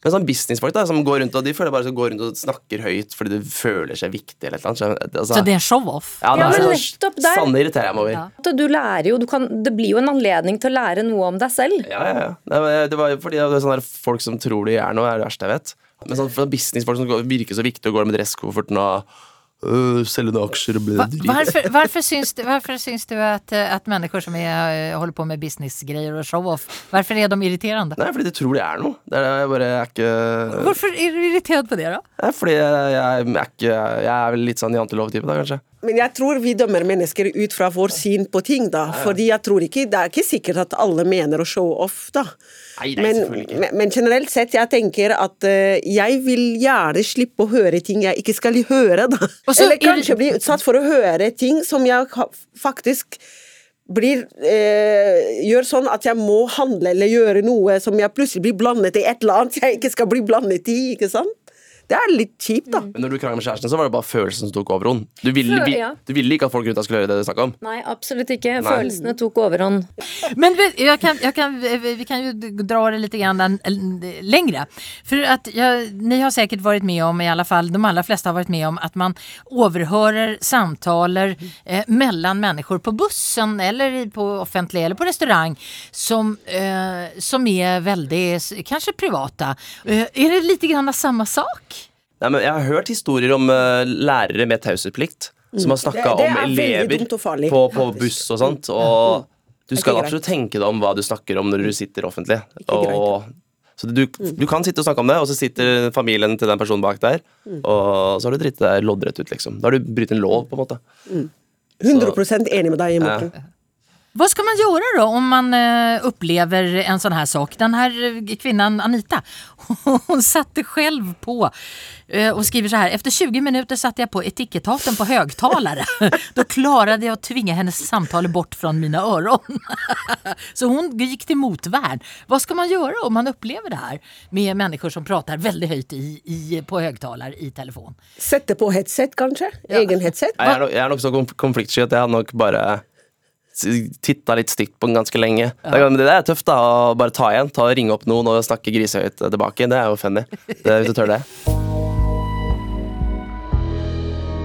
[SPEAKER 4] Men sånn businessfolk da, som går rundt og de føler bare så går rundt og snakker høyt fordi de føler seg viktig eller noe. Så, altså,
[SPEAKER 3] Så det er show-off?
[SPEAKER 4] ja, det
[SPEAKER 6] Ja, men
[SPEAKER 4] sånn,
[SPEAKER 6] nettopp der-
[SPEAKER 4] Sanne irriterer jeg meg over.
[SPEAKER 3] Ja.
[SPEAKER 6] Du lærer jo, du kan, det blir jo en anledning til å lære noe om deg selv.
[SPEAKER 4] Ja, ja, ja. Det var fordi det er sånne folk som tror de er noe, er det verste jeg vet. Men sånn for businessfolk som virker så viktig og går med dresskofferten og øh, selger noen aksjer og bli
[SPEAKER 3] Va-
[SPEAKER 4] Hvorfor,
[SPEAKER 3] Varför, varför, syns du, at syns du att, eh, att som er, holder på med businessgreier og show-off, hvorfor er de irriterende?
[SPEAKER 4] Nei, fordi de tror de er noe. Det er jeg bare jeg er ikke
[SPEAKER 3] Hvorfor er du irritert på det da?
[SPEAKER 4] Nei, fordi jeg, jeg, er ikke Jeg er vel litt sånn jantelov-type, da, kanskje.
[SPEAKER 5] Men jeg tror vi dømmer mennesker ut fra vår syn på ting, da. Fordi jeg tror ikke Det er ikke sikkert at alle mener å show off, da.
[SPEAKER 4] Nei, nei,
[SPEAKER 5] Men, men, men generelt sett, jeg tenker at uh, jeg vil gjerne slippe å høre ting jeg ikke skal høre, da.
[SPEAKER 3] Og
[SPEAKER 5] Eller
[SPEAKER 3] er
[SPEAKER 5] kanskje bli utsatt for å høre ting som jeg faktisk blir eh, Gjør sånn at jeg må handle eller gjøre noe som jeg plutselig blir blandet i et eller annet jeg ikke skal bli blandet i, ikke sant? Det er litt kjipt, da.
[SPEAKER 4] Men når du krangla med kjæresten, så var det bare følelsen som tok overhånd. Du ville, Føl,
[SPEAKER 6] ja.
[SPEAKER 4] du ville ikke at folk rundt deg skulle høre det du snakka om.
[SPEAKER 6] Nei, absolutt ikke. Følelsene tok overhånd.
[SPEAKER 3] Men jeg kan, jeg kan, vi kan jo dra det litt grann For at dere ni har sikkert vært med om, i alle fall de aller fleste har vært med om, at man overhører samtaler eh, mellan mennesker på bussen eller på offentlig eller på restaurang som, eh, som er veldig kanskje privata. Eh, er det litt grann samme sak?
[SPEAKER 4] Nei, men Jeg har hørt historier om uh, lærere med taushetsplikt som har snakka
[SPEAKER 5] Det- det
[SPEAKER 4] om
[SPEAKER 5] er
[SPEAKER 4] elever
[SPEAKER 5] farlig,
[SPEAKER 4] på, på buss og sånt. Og du skal absolutt tenke deg om hva du snakker om når du sitter offentlig. Og, så du, du kan sitte og snakke om det, og så sitter familien til den personen bak der, og så har du dritt deg loddrett ut, liksom. Da har du brytt en lov, på en måte.
[SPEAKER 5] 100 enig med deg, Morten.
[SPEAKER 3] Vad ska man göra då om man eh, upplever en sånn här sak? Den här eh, kvinnan Anita, hon satte själv på eh, och skriver så här. Efter 20 minuter satte jag på etikettaten på högtalare. Då klarade jag att tvinga hennes samtal bort från mina öron. så hon gick till motvärn. Vad ska man göra om man upplever det här med människor som pratar väldigt högt i, i, på högtalare i telefon?
[SPEAKER 5] Sette på headset, kanskje? Egen headset?
[SPEAKER 4] Jeg er nok, jeg er nok så konfliktsky at jeg hadde nok bare titta litt stygt på den ganske lenge. Det, er, det er tøft, da. Å bare ta igjen. Ta, ringe opp noen og snakke grisehøyt tilbake. Det er jo funny. Det, hvis du tør det.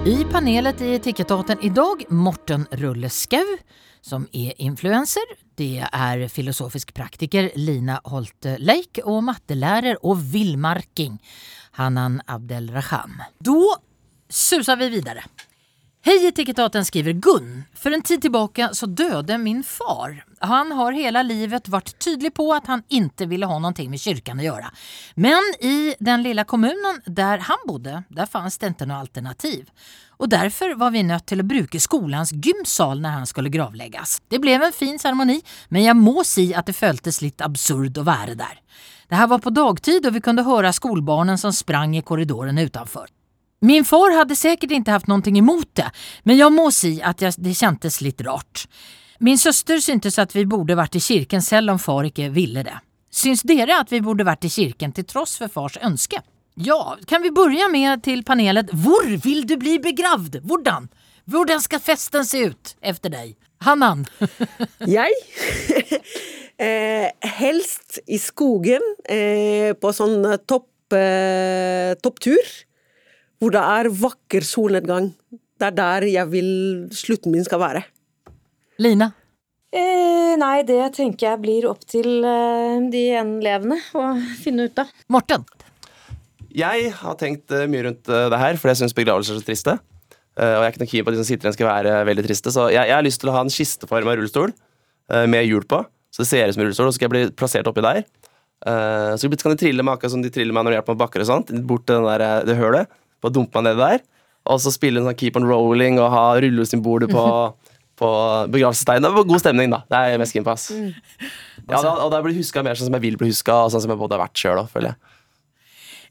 [SPEAKER 3] I panelet i Etikettaten i dag, Morten Rulleskau som er influenser. Det er filosofisk praktiker Lina Holte Leik og mattelærer og villmarking Hanan Abdelraham. Då suser vi vidare. Hej Etikettaten skriver Gun. För en tid tillbaka så döde min far. Han har hela livet varit tydlig på att han inte ville ha någonting med kyrkan att göra. Men i den lilla kommunen där han bodde, där fanns det inte något alternativ. Och därför var vi nött till att bruka skolans gymsal när han skulle gravläggas. Det blev en fin ceremoni, men jag må si att det följdes lite absurd att vara där. Det här var på dagtid och vi kunde höra skolbarnen som sprang i korridoren utanför. Min far hade säkert inte haft någonting emot det, men jag må si att jag, det kändes lite rart. Min syster syntes att vi borde varit i kyrkan selv om far ikke ville det. Syns dere att vi borde varit i kyrkan till tross för fars önske? Ja, kan vi börja med till panelet Hvor vill du bli begravd? Hvordan? Hvordan skal festen se ut efter dig? Hannan?
[SPEAKER 5] Jeg? eh, helst i skogen, eh, på sånn topp, eh, topptur, hvor det er vakker solnedgang. Det er der jeg vil slutten min skal være.
[SPEAKER 3] Lina?
[SPEAKER 6] Eh, nei, det tenker jeg blir opp til eh, de gjenlevende å finne ut av.
[SPEAKER 3] Morten?
[SPEAKER 4] Jeg har tenkt eh, mye rundt eh, det her, for jeg syns begravelser er så triste. Eh, og jeg er ikke noe keen på at de som sitter igjen skal være veldig triste, så jeg, jeg har lyst til å ha en kisteform av rullestol eh, med hjul på. Så det ser ut som en rullestol, og så skal jeg bli plassert oppi der. Eh, så kan de trille meg akkurat som de triller meg når de hjelper meg å bakker og sånt. Bort til den der, det hølet. Bare dumpe meg ned der. Og så spille sånn keep on rolling og ha rullesymboler på, på begravelsessteinen. Det var god stemning, da. Det er jeg mest keen på. ass. Ja, da, og da blir jeg huska mer sånn som jeg vil bli huska, og sånn som jeg både har vært sjøl òg, føler jeg.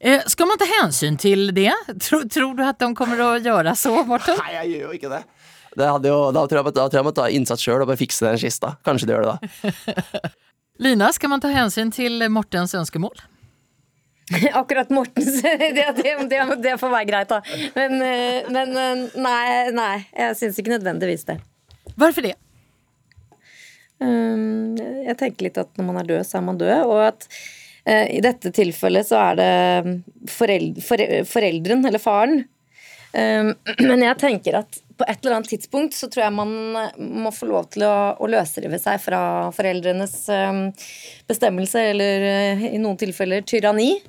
[SPEAKER 3] Eh, ska man ta hensyn til det? Tror, tror du at de kommer å gjøre så, Morten?
[SPEAKER 4] Nei, jeg gjør jo ikke det. det hadde jo, da, tror jeg, da tror jeg må ta innsats sjøl og bare fikse den kista. Kanskje det gjør det, da.
[SPEAKER 3] Lina, skal man ta hensyn til Mortens önskemål?
[SPEAKER 6] Akkurat Mortens det, det, det, det får være greit, da. Men, eh, men eh, nei, nei, jeg syns ikke nødvendigvis det.
[SPEAKER 3] Hvorfor det?
[SPEAKER 6] Um, jeg tenker litt at når man er død, så er man død. Og at Eh, I dette tilfellet så er det foreldre, fore- foreldren, eller faren. Eh, Men jeg tenker at på et eller annet tidspunkt så tror jeg man eh, må få lov til å, å løsrive seg fra foreldrenes eh, bestemmelse, eller eh, i noen tilfeller tyranni.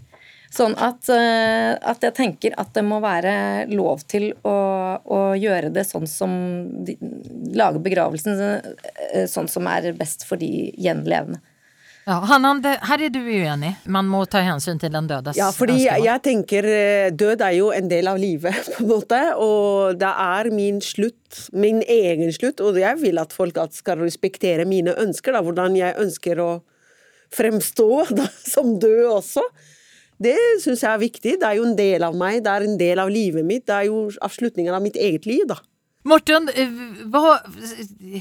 [SPEAKER 6] Sånn at, eh, at jeg tenker at det må være lov til å, å gjøre det sånn som de, Lage begravelsen eh, sånn som er best for de gjenlevende.
[SPEAKER 3] Ja, Hannan, her er du uenig. Man må ta hensyn til den dødes
[SPEAKER 5] Ja, fordi jeg, jeg tenker eh, død er jo en del av livet, på en måte. Og det er min slutt, min egen slutt, og jeg vil at folk skal respektere mine ønsker, da, hvordan jeg ønsker å fremstå da, som død også. Det syns jeg er viktig. Det er jo en del av meg, det er en del av livet mitt. Det er jo avslutningen av mitt eget liv, da.
[SPEAKER 3] Morten, eh, vad,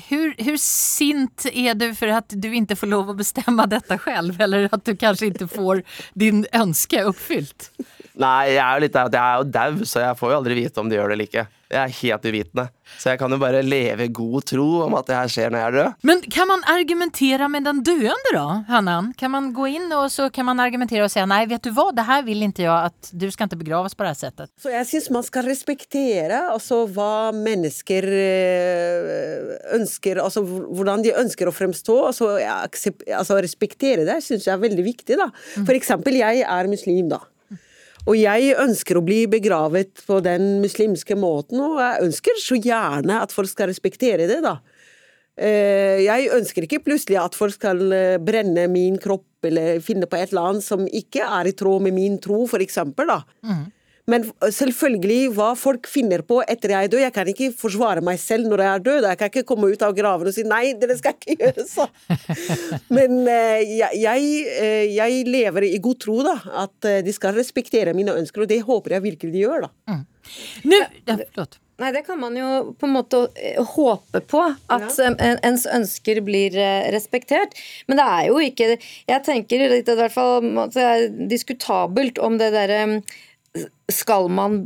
[SPEAKER 3] hur, hur sint er du for at du ikke får lov å bestemme dette selv, Eller at du kanskje ikke får din ønske oppfylt?
[SPEAKER 4] Nei, jeg er jo litt der at jeg er jo dau, så jeg får jo aldri vite om de gjør det eller ikke. Jeg er helt uvitende. Så jeg kan jo bare leve i god tro om at det her skjer når jeg er død.
[SPEAKER 3] Men kan man argumentere med den døende, da, Hannan? Kan man gå inn og så kan man argumentere og si nei, vet du hva, det her vil ikke jeg at du skal ikke begraves på det settet». sättet.
[SPEAKER 5] Så jeg syns man skal respektere altså, hva mennesker eh, ønsker Altså hvordan de ønsker å fremstå. Altså, så aksep- altså respektere det syns jeg er veldig viktig. da. For eksempel, jeg er muslim, da. Og jeg ønsker å bli begravet på den muslimske måten, og jeg ønsker så gjerne at folk skal respektere det, da. Eh, Jeg ønsker ikke plutselig at folk skal eh, brenne min kropp eller finne på et eller annet som ikke er i tråd med min tro, for eksempel, da. Men selvfølgelig, hva folk finner på etter jeg er død Jeg kan ikke forsvare meg selv når jeg er død. Jeg kan ikke komme ut av graven og si 'nei, dere skal ikke gjøre sånn'. Men eh, jeg, jeg, eh, jeg lever i god tro, da. At eh, de skal respektere mine ønsker, og det håper jeg virkelig de gjør, da.
[SPEAKER 3] Nu, ja, flott.
[SPEAKER 6] Nei, det kan man jo på en måte håpe på, at ja. ens ønsker blir respektert. Men det er jo ikke Jeg tenker litt i hvert fall at det er diskutabelt om det derre Skal man,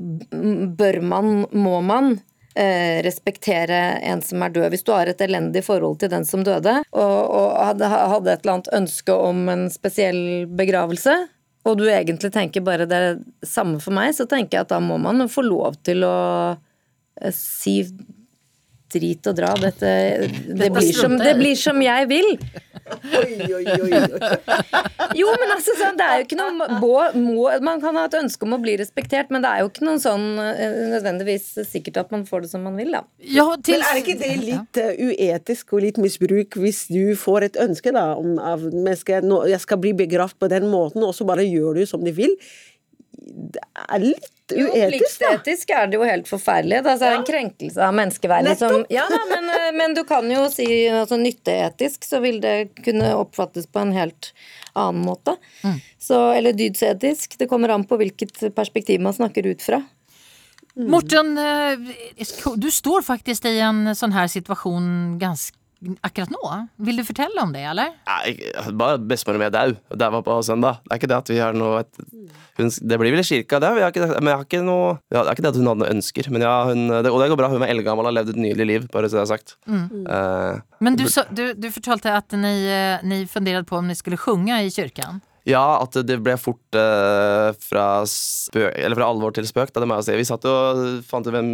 [SPEAKER 6] bør man, må man eh, respektere en som er død. Hvis du har et elendig forhold til den som døde, og, og hadde, hadde et eller annet ønske om en spesiell begravelse, og du egentlig tenker bare det er samme for meg, så tenker jeg at da må man få lov til å eh, si drit og dra. Dette, det, blir som, det blir som jeg vil. Jo, men altså, sånn, det er jo ikke noe må, må, Man kan ha et ønske om å bli respektert, men det er jo ikke noen sånn eh, nødvendigvis sikkert at man får det som man vil, da.
[SPEAKER 3] Ja, til...
[SPEAKER 5] Men er ikke det litt eh, uetisk og litt misbruk hvis du får et ønske da, om at jeg skal bli begravd på den måten, og så bare gjør du som du vil? Det er litt uetisk, da.
[SPEAKER 6] Pliktetisk er det jo helt forferdelig. Det er altså en krenkelse av menneskeverdet. Som, ja, da, men, eh, men du kan jo si altså, nytteetisk, så vil det kunne oppfattes på en helt annen måte. Så, eller dydsetisk. Det kommer an på hvilket perspektiv man snakker ut fra.
[SPEAKER 3] Morten, eh, du står faktisk i en sånn her situasjon ganske akkurat nå. Vil du fortelle om det, eller?
[SPEAKER 4] Nei, bare bestemor mi er dau. Det var på søndag. Det er ikke det at vi har noe et, hun, Det blir vel kirka, det. Vi har ikke, men jeg har ikke noe ja, Det er ikke det at hun hadde noe ønsker, men ja, hun, det, og det går bra. Hun er eldgammel og har levd et nydelig liv, bare så det er sagt. Eh,
[SPEAKER 3] Men du, så, du, du fortalte at ni, eh, ni funderte på om ni skulle synge i kyrkan.
[SPEAKER 4] ja, at det ble fort uh, fra, spøk, eller fra alvor til spøk, da, det må jeg si. Vi satt og fant ut hvem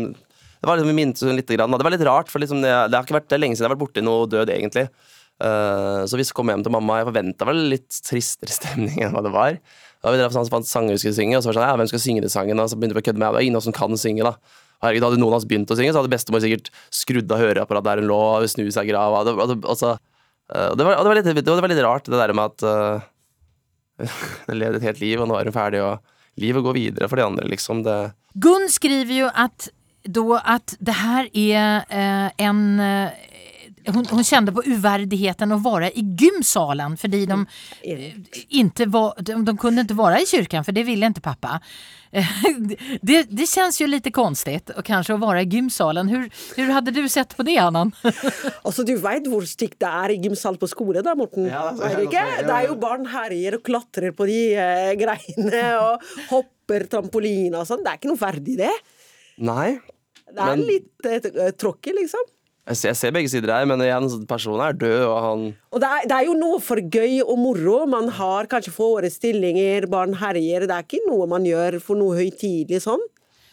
[SPEAKER 4] Det var liksom, minnet litt. Det var litt rart, for liksom det, det har ikke vært lenge siden jeg har vært borti noe død, egentlig. Uh, så vi kom hjem til mamma. Jeg forventa vel litt tristere stemning enn hva det var. Da vi drev sånn, fant sanger vi skulle synge, og så var det sånn, ja, hvem skal synge den sangen? Og så begynte vi å kødde med. Det var ingen som kan synge, da. Herregud, hadde noen av oss begynt å synge, så hadde bestemor sikkert skrudd av høreapparatet der hun lå, og snu seg i grava. Det, og det, var, og litt, det var litt rart, det der med at uh, levde et helt liv, og nå er hun ferdig, og livet går videre for de andre, liksom. Det,
[SPEAKER 3] Gun skriver jo at, då at det her er eh, en eh, hon, hon kände på uverdigheten att vara i gymsalen fordi de, mm. inte var, de, de kunde inte vara i kyrkan för det ville inte pappa. Eh, Det, det känns ju lite konstigt och kanske att vara i gymsalen. Hur, hur hade du sett på det, Annan?
[SPEAKER 5] Altså, Du vet hvor stygt det er i gymsal på skole, da, Morten?
[SPEAKER 4] Ja, det er
[SPEAKER 5] ikke? Det er jo barn herjer og klatrer på de eh, greiene og hopper trampoliner og sånn. Det er ikke noe verdig, det.
[SPEAKER 4] nei.
[SPEAKER 5] Det er
[SPEAKER 4] Men-
[SPEAKER 5] litt eh, tråkig, liksom.
[SPEAKER 4] Jeg ser, jeg ser begge sider her, men igjen, personen er død, og han
[SPEAKER 5] Og det er, det er jo noe for gøy og moro. Man har kanskje forestillinger, barn herjer. Det er ikke noe man gjør for noe høytidelig sånn.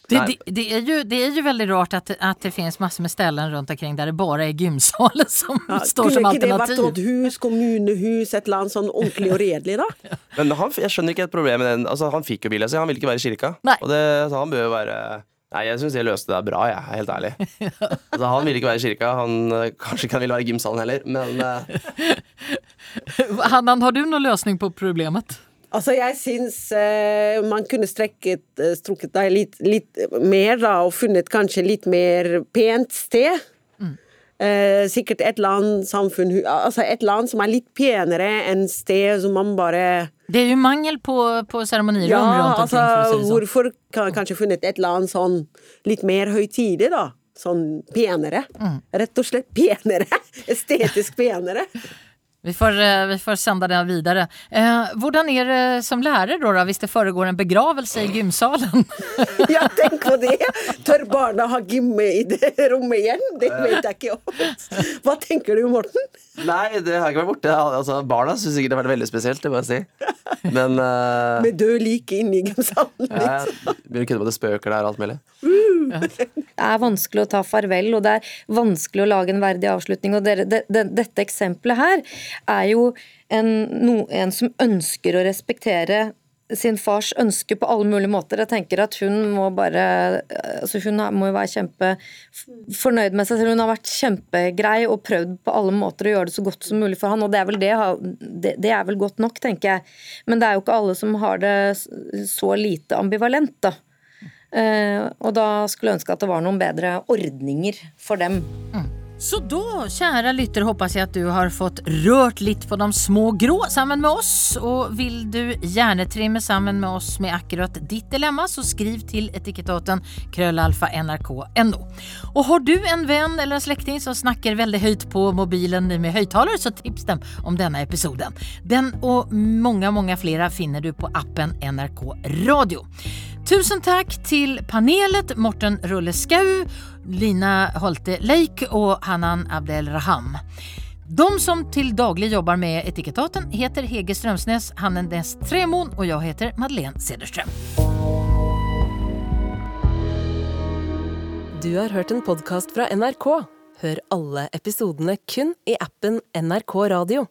[SPEAKER 3] Det, det, det, är ju, det är ju väldigt rart att, att det finns massor med ställen runt omkring där det bara är gymsalen som
[SPEAKER 5] Ja,
[SPEAKER 3] står som alternativ.
[SPEAKER 5] Kunne ikke det vært
[SPEAKER 3] et
[SPEAKER 5] hus, kommunehus, et eller annet sånn ordentlig og redelig, da?
[SPEAKER 4] Men han, jeg skjønner ikke et problem med den. Altså, han fikk jo bilen sin, han ville ikke være i kirka.
[SPEAKER 3] Nei.
[SPEAKER 4] Og det, så han bør jo være Nei, jeg syns jeg løste det bra, jeg. Helt ærlig. Altså, han ville ikke være i kirka. Han øh, kanskje ikke han ville være i gymsalen heller, men uh...
[SPEAKER 3] Hannan, har du noen løsning på problemet?
[SPEAKER 5] Altså, jeg syns uh, man kunne strekket, eh, strukket deg litt, litt mer, da, og funnet kanskje litt mer pent sted. Eh, sikkert et eller annet samfunn Altså et annet som er litt penere enn sted som man bare
[SPEAKER 3] Det er jo mangel på, på seremonier
[SPEAKER 5] Ja,
[SPEAKER 3] omkring
[SPEAKER 5] altså
[SPEAKER 3] för att säga det så.
[SPEAKER 5] hvorfor kan kanskje funnet et eller annet sånn litt mer høytidig, da? Sånn penere. Rett og slett penere. Estetisk penere.
[SPEAKER 3] Vi får, eh, vi får sända det vidare. Eh, hvordan är det som lärare då, då, hvis det föregår en begravelse i gymsalen?
[SPEAKER 5] Ja, tenk på det! Tør barna ha gymme i det rommet igjen? Det vet jeg ikke om. Hva tenker du, Morten?
[SPEAKER 4] Nei, det har ikke vært borte. Altså, barna syns sikkert det har vært veldig spesielt, det må jeg si. Men øh,
[SPEAKER 5] Med død like inne i gymsalen.
[SPEAKER 4] jeg begynner å kødde med at det spøker der og alt mulig.
[SPEAKER 6] Det er vanskelig å ta farvel, og det er vanskelig å lage en verdig avslutning. Og det, det, det, dette eksempelet her er jo en, no, en som ønsker å respektere sin fars ønske på alle mulige måter. Jeg tenker at Hun må bare, altså hun må jo være kjempefornøyd med seg selv. Hun har vært kjempegrei og prøvd på alle måter å gjøre det så godt som mulig for han, og det er vel, det, det, er vel godt nok, tenker jeg. Men det er jo ikke alle som har det så lite ambivalent, da. Eh, og da skulle jeg ønske at det var noen bedre ordninger for dem.
[SPEAKER 3] Så da, kjære lytter, hoppas jeg at du har fått rørt litt på de små grå sammen med oss. Og vil du gjerne trimme sammen med oss med akkurat ditt dilemma, så skriv til etikettaten krøllalfa nrk.no. Og har du en venn eller en slektning som snakker veldig høyt på mobilen med høyttaler, så tips dem om denne episoden. Den og mange, mange flere finner du på appen NRK Radio. Tusen takk til panelet Morten Rulleskau, Lina Holte Leik og Hanan Abdel Raham. De som til daglig jobber med Etikettaten heter Hege Strømsnes, Hanne Næss Tremon og jeg heter Madeleine Cederström.
[SPEAKER 1] Du har hørt en podkast fra NRK. Hør alle episodene kun i appen NRK Radio.